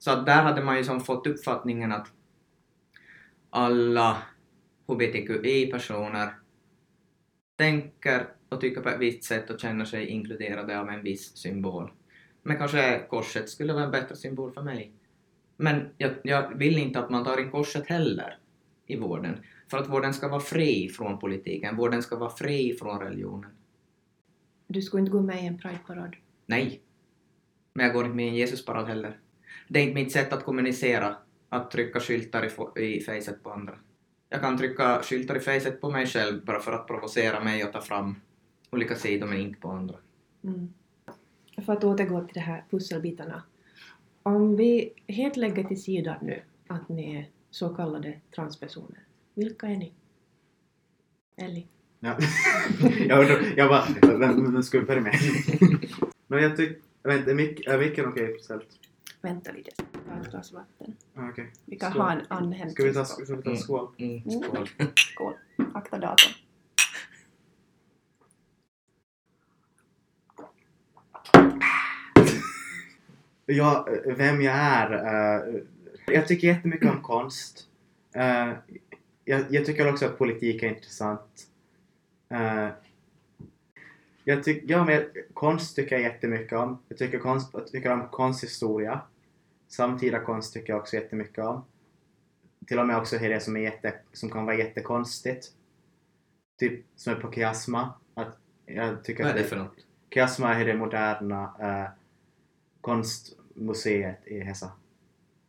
Så att där hade man ju som fått uppfattningen att alla HBTQI-personer tänker och tycker på ett visst sätt och känner sig inkluderade av en viss symbol. Men kanske korset skulle vara en bättre symbol för mig. Men jag, jag vill inte att man tar in korset heller i vården. För att vården ska vara fri från politiken, vården ska vara fri från religionen. Du skulle inte gå med i en Pride-parad. Nej. Men jag går inte med i en Jesusparad heller. Det är inte mitt sätt att kommunicera, att trycka skyltar i, i facet på andra. Jag kan trycka skyltar i facet på mig själv bara för att provocera mig och ta fram olika sidor men inte på andra. Mm. För att återgå till de här pusselbitarna. Om vi helt lägger till sidan nu att ni är så kallade transpersoner. Vilka är ni? Ellie? Ja. jag, undrar, jag bara, vem, vem ska vi börja med? Men jag tycker, jag vet inte, är mick- är micken okej ställt? Vänta lite, jag ska ta ett glas vatten. Ah, Okej. Vi kan Skål. ha en andhämtning. Ska vi ta, ska vi ta Mm. skål? Mm, Mm. skål. Skål. Akta datorn. Ja, eh, vem jag är? eh, jag tycker jättemycket om konst. Eh, jag, jag tycker också att politik är intressant. Eh, jag tyck, ja, men konst tycker jag jättemycket om. Jag tycker, konst, jag tycker om konsthistoria. Samtida konst tycker jag också jättemycket om. Till och med också det som, är jätte, som kan vara jättekonstigt. Typ som är på Kiasma. Att jag tycker Vad är det för något? Kiasma är det moderna eh, konstmuseet i Hesa.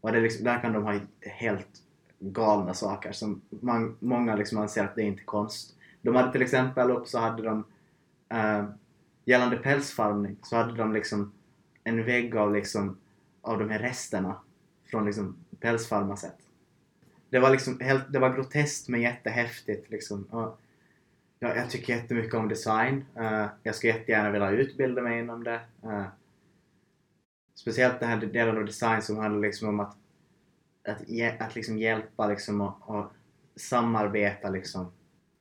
Och det liksom, där kan de ha helt galna saker som man, många liksom anser att det är inte är konst. De hade till exempel upp så hade de eh, gällande pälsfarmning så hade de liksom en vägg av liksom av de här resterna från liksom pälsfarmaset. Det var liksom helt, det var groteskt men jättehäftigt liksom. Och jag, jag tycker jättemycket om design. Uh, jag skulle jättegärna vilja utbilda mig inom det. Uh, speciellt den här delen av design som handlar liksom om att, att, att liksom hjälpa liksom och, och samarbeta liksom.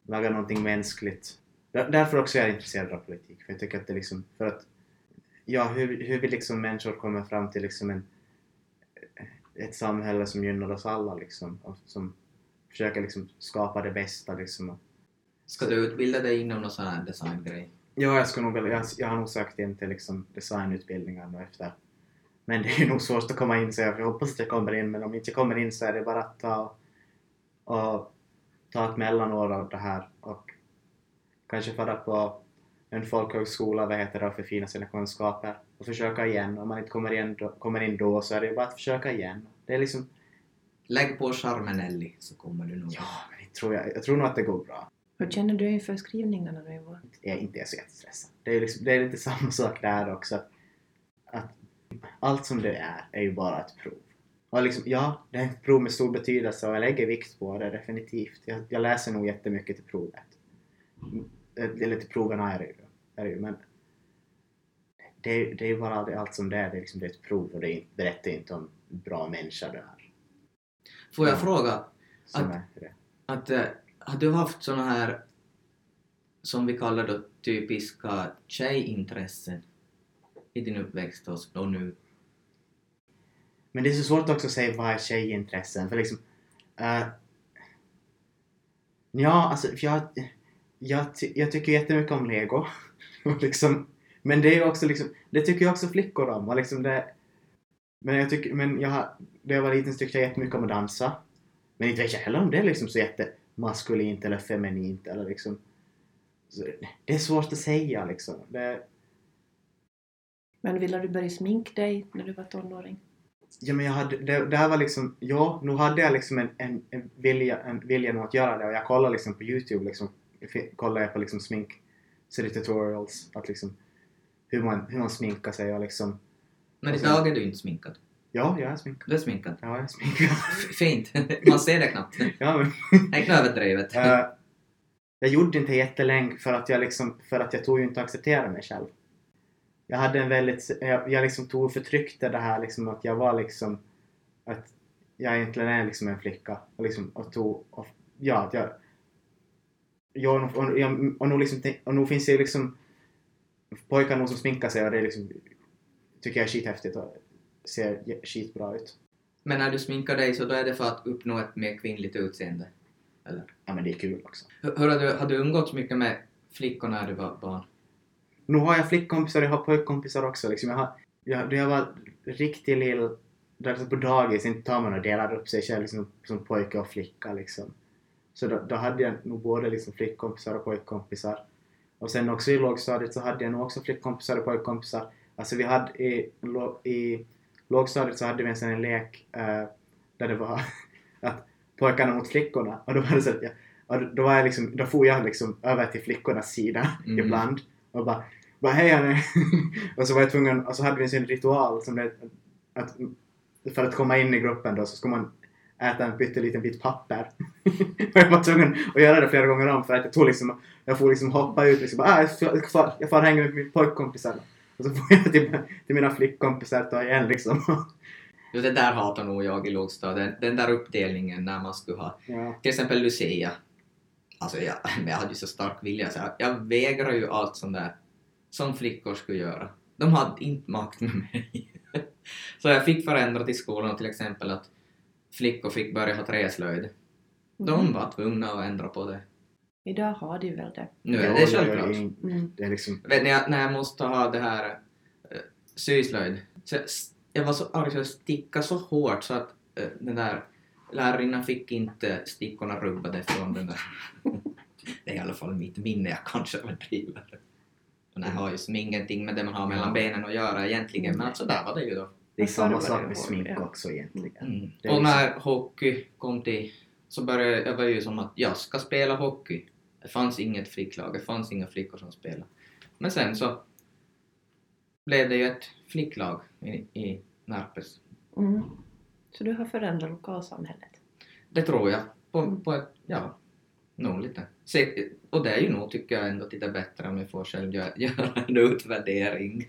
Laga någonting mänskligt. Därför också är jag intresserad av politik. För jag tycker att det liksom, för att ja, hur, hur vi liksom människor kommer fram till liksom en, ett samhälle som gynnar oss alla liksom. Och som försöker liksom skapa det bästa liksom. Ska du utbilda dig inom någon sån här designgrej? Ja, jag, ska nog, jag, jag har nog sökt in till liksom designutbildningar nu efter. Men det är nog svårt att komma in så jag hoppas att jag kommer in. Men om jag inte kommer in så är det bara att ta, och, ta ett mellanår av det här och kanske fara på en folkhögskola, vad heter det, och förfina sina kunskaper och försöka igen. Om man inte kommer in då, kommer in då så är det ju bara att försöka igen. Det är liksom, Lägg på charmen Ellie så kommer du nog. ja, men jag tror, jag, jag tror nog att det går bra. Hur känner du inför skrivningarna nu i vår? jag inte är så jättestressad. Det är, liksom, det är lite samma sak där också. Att, att allt som det är, är ju bara ett prov. Och liksom, ja, det är ett prov med stor betydelse och jag lägger vikt på det definitivt. Jag, jag läser nog jättemycket till provet. Eller till proven är det ju. Är det ju men det, är- det är ju bara aldrig allt som det är. Det är, liksom, det är ett prov och det berättar inte om bra människa du är. Får jag Ja. fråga, Att- det. att, eh, har du haft såna här som vi kallar då typiska tjejintressen i din uppväxt och, nu? Men det är så svårt också att säga vad är tjejintressen. För liksom... eh, ja, alltså jag, jag, jag tycker jättemycket om Lego. Liksom, men det är också liksom... Det tycker ju också flickor om. Och liksom det, men jag tycker... Men jag, har- när jag var liten så tyckte jag jättemycket om att dansa. Men inte vet jag heller om det är liksom så jättemaskulint eller feminint eller liksom... Så, det är svårt att säga liksom. Det, Men ville du börja sminka dig när du var tonåring? Ja men jag hade, det, det här var liksom, ja, nu hade jag liksom en, en, en vilja, en vilja att göra det och jag kollade liksom på Youtube liksom, kollade jag på liksom smink, så det tutorials, att liksom hur man, hur man sminkar sig och liksom, Men idag är du inte sminkad. ja, jag är sminkad. Du är sminkad. Ja, jag är sminkad. Fint. Man ser det knappt. ja, men, Nej, inte överdrivet. eh, jag gjorde inte jättelänge för att jag liksom, för att jag tog ju inte att acceptera mig själv. Jag hade en väldigt, jag, jag liksom tog och förtryckte det här liksom att jag var liksom, att jag egentligen är liksom en flicka och liksom, och tog, och, ja, att jag, jag, och, jag, och, nu liksom, tänk- och nu finns det liksom pojkar nog som sminkar sig och det är liksom, tycker jag är skithäftigt och ser skitbra ut. Men när du sminkar dig så då är det för att uppnå ett mer kvinnligt utseende? Eller? Ja men det är kul också. Hur, hur har, du, har du umgåtts mycket med flickor när du var barn? Nu har jag flickkompisar, jag har pojkkompisar också. Liksom. Jag har, jag, då jag var riktigt lill, där på dagis, inte tar man och delar upp sig själv liksom, som pojke och flicka. Liksom. Så då, då hade jag nog både liksom, flickkompisar och pojkkompisar. Och sen också i lågstadiet så hade jag nog också flickkompisar och pojkkompisar. Alltså vi hade i, i lågstadiet så hade vi en sån här lek eh, där det var att pojkarna mot flickorna. Och då var det så att jag, och då var jag liksom, då får jag liksom över till flickornas sida Mm. ibland och bara bara hej Anne! och så var jag tvungen, och så hade vi en sån ritual som det att för att komma in i gruppen då så ska man äta en pytteliten bit papper. och jag var tvungen att göra det flera gånger om för att jag tog liksom, jag får liksom hoppa ut liksom, ah, jag får, jag får hänga med mina pojkkompisar. Och så får jag till, till mina flickkompisar ta igen liksom. Jo, det där hatar nog jag i lågstadiet. Den där uppdelningen när man skulle ha Ja. till exempel Lucia. Alltså jag, jag hade ju så stark vilja så jag, jag vägrar ju allt sånt där som flickor skulle göra. De hade inte makt med mig. så jag fick förändra till skolan till exempel att flickor fick börja ha träslöjd. De Mm. var tvungna att ändra på det. Idag har de väl det. Nu är det självklart. Mm. Det är liksom... Vet ni, när jag måste ha det här äh, syslöjd, så jag, jag var så arg så jag stickade så hårt så att äh, den där lärarinnan fick inte stickorna rubbade från den där. det är i alla fall mitt minne, jag kanske överdriver. Och det har just ingenting med det man har mellan benen att göra egentligen, men alltså där var det ju då. Det är samma sak med smink ja. också egentligen. Mm. Och liksom- när hockey kom till så började jag var ju som att jag ska spela hockey. Det fanns inget flicklag, det fanns inga flickor som spelade. Men sen så blev det ju ett flicklag i, i Närpes. Mm. Så du har förändrat lokalsamhället? Det tror jag. På, Mm. på ett, ja, nog lite. Se, och det är ju nog, tycker jag, ändå lite bättre om jag får själv göra en utvärdering.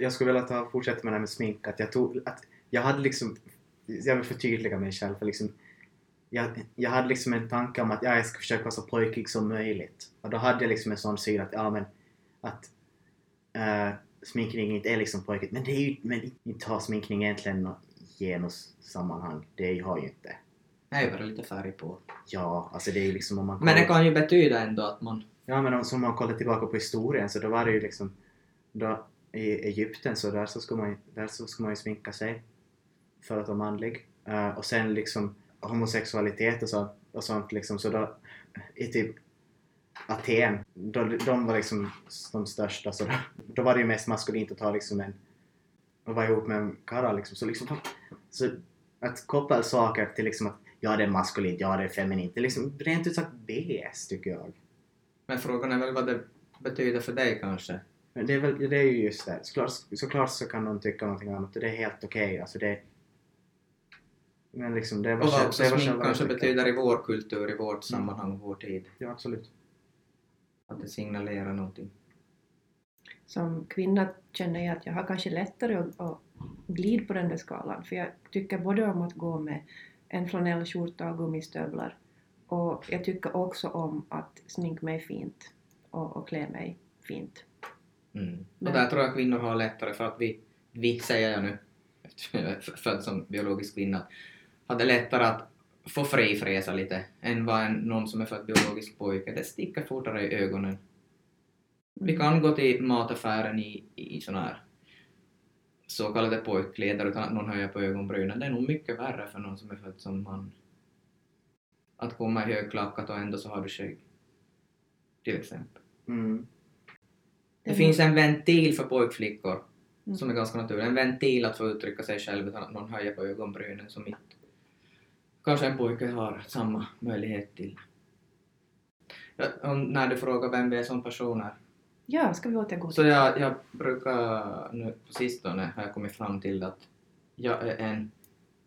Jag skulle vilja ta, fortsätta med det här med smink. Att jag, tog, att jag hade liksom... Jag vill förtydliga mig själv. För liksom, jag, jag hade liksom en tanke om att ja, jag ska försöka vara så pojkig som möjligt. Och då hade jag liksom en sån syn att ja men att äh, sminkning inte är liksom pojkigt. Men det är ju men inte har sminkning egentligen något genussammanhang. Det har ju inte. Nej, bara lite färg på. Ja, alltså det är ju liksom om man Men det kollar- kan ju betyda ändå att man... Ja men om som man kollar tillbaka på historien så då var det ju liksom då, i Egypten så där så ska man, ju- där så ska man ju sminka sig för att vara manlig. Uh, och sen liksom homosexualitet och sånt, och sånt liksom så då i typ Aten, då, de var liksom de största så då, då var det ju mest maskulint att ta liksom en och vara ihop med en karl liksom så liksom så att koppla saker till liksom att ja det är maskulint, ja det är feminint, det är liksom rent ut sagt BS tycker jag. Men frågan är väl vad det betyder för dig kanske? Men det är, väl, det är ju just det. Såklart, såklart så kan någon tycka någonting annat och det är helt okej. Alltså det... Men liksom det är Och också det smink kanske tycker. betyder i vår kultur, i vårt sammanhang, vår tid. Ja, absolut. Att det signalerar någonting. Som kvinna känner jag att jag har kanske lättare att, att glida på den där skalan. För jag tycker både om att gå med en flanellskjorta och gummistövlar och jag tycker också om att sminka mig fint och, och klä mig fint. Mm. Och där tror jag kvinnor har lättare för att vi, vi säger jag nu, eftersom jag är född som biologisk kvinna, hade lättare att få frifräsa lite än vad en, någon som är född biologisk pojke. Det sticker fortare i ögonen. Vi kan gå till mataffären i, i såna här så kallade pojkkläder utan att någon höjer på ögonbrynen. Det är nog mycket värre för någon som är född som man. Att komma i högklackat och ändå så har du skägg. Till exempel. Mm. Det finns en ventil för pojkflickor Mm. som är ganska naturlig. En ventil att få uttrycka sig själv utan att någon höjer på ögonbrynen som inte kanske en pojke har samma möjlighet till. Ja, om, när du frågar vem vi är som personer. Ja, ska vi återgå Så till jag, jag brukar nu på sistone har jag kommit fram till att jag är en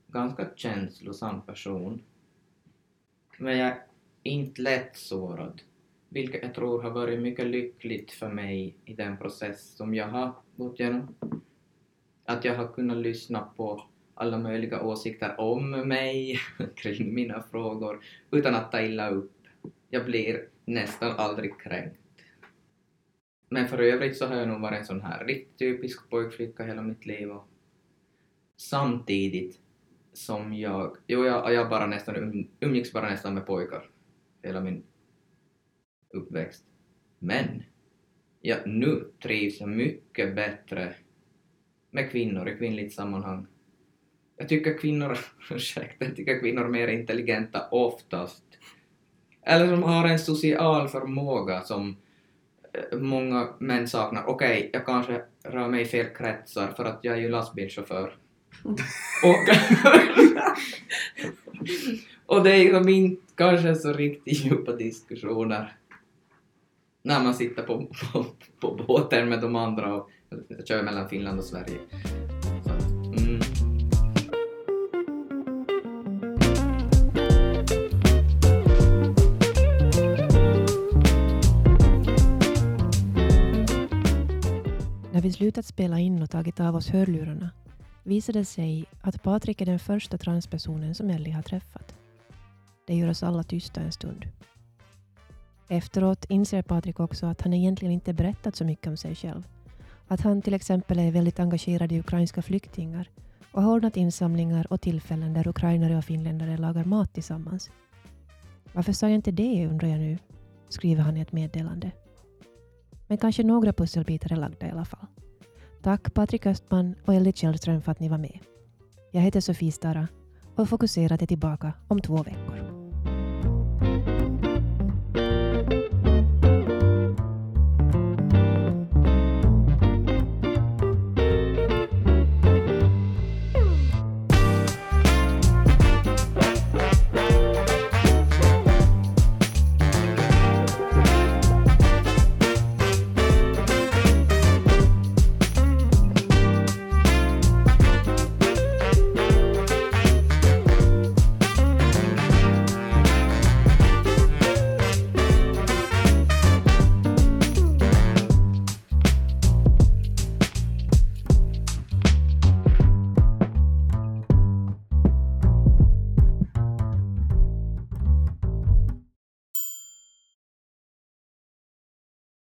ganska känslosam person. Men jag är inte lätt sårad. Vilket jag tror har varit mycket lyckligt för mig i den process som jag har gått igenom. Att jag har kunnat lyssna på alla möjliga åsikter om mig, kring mina frågor, utan att ta illa upp. Jag blir nästan aldrig kränkt. Men för övrigt så har jag nog varit en sån här riktigt typisk pojkflicka hela mitt liv och samtidigt som jag, jo jag, jag bara nästan um, umgicks bara nästan med pojkar hela min uppväxt. Men ja, nu trivs jag mycket bättre med kvinnor i kvinnligt sammanhang. Jag tycker kvinnor, ursäkta, jag tycker kvinnor är mer intelligenta oftast. Eller som har en social förmåga som eh, många män saknar. Okej, jag kanske rör mig i fel kretsar för att jag är ju lastbilschaufför. Och, och det är liksom inte kanske så riktigt djupa diskussioner när man sitter på, på, på båten med de andra och kör mellan Finland och Sverige. Mm. När vi slutat spela in och tagit av oss hörlurarna visade sig att Patrik är den första transpersonen som Ellie har träffat. Det gör oss alla tysta en stund. Efteråt inser Patrik också att han egentligen inte berättat så mycket om sig själv. Att han till exempel är väldigt engagerad i ukrainska flyktingar och har ordnat insamlingar och tillfällen där ukrainare och finländare lagar mat tillsammans. Varför sa jag inte det undrar jag nu, skriver han i ett meddelande. Men kanske några pusselbitar är lagda i alla fall. Tack Patrik Östman och Ellie Källström för att ni var med. Jag heter Sofie Stara och Fokuserat är tillbaka om två veckor.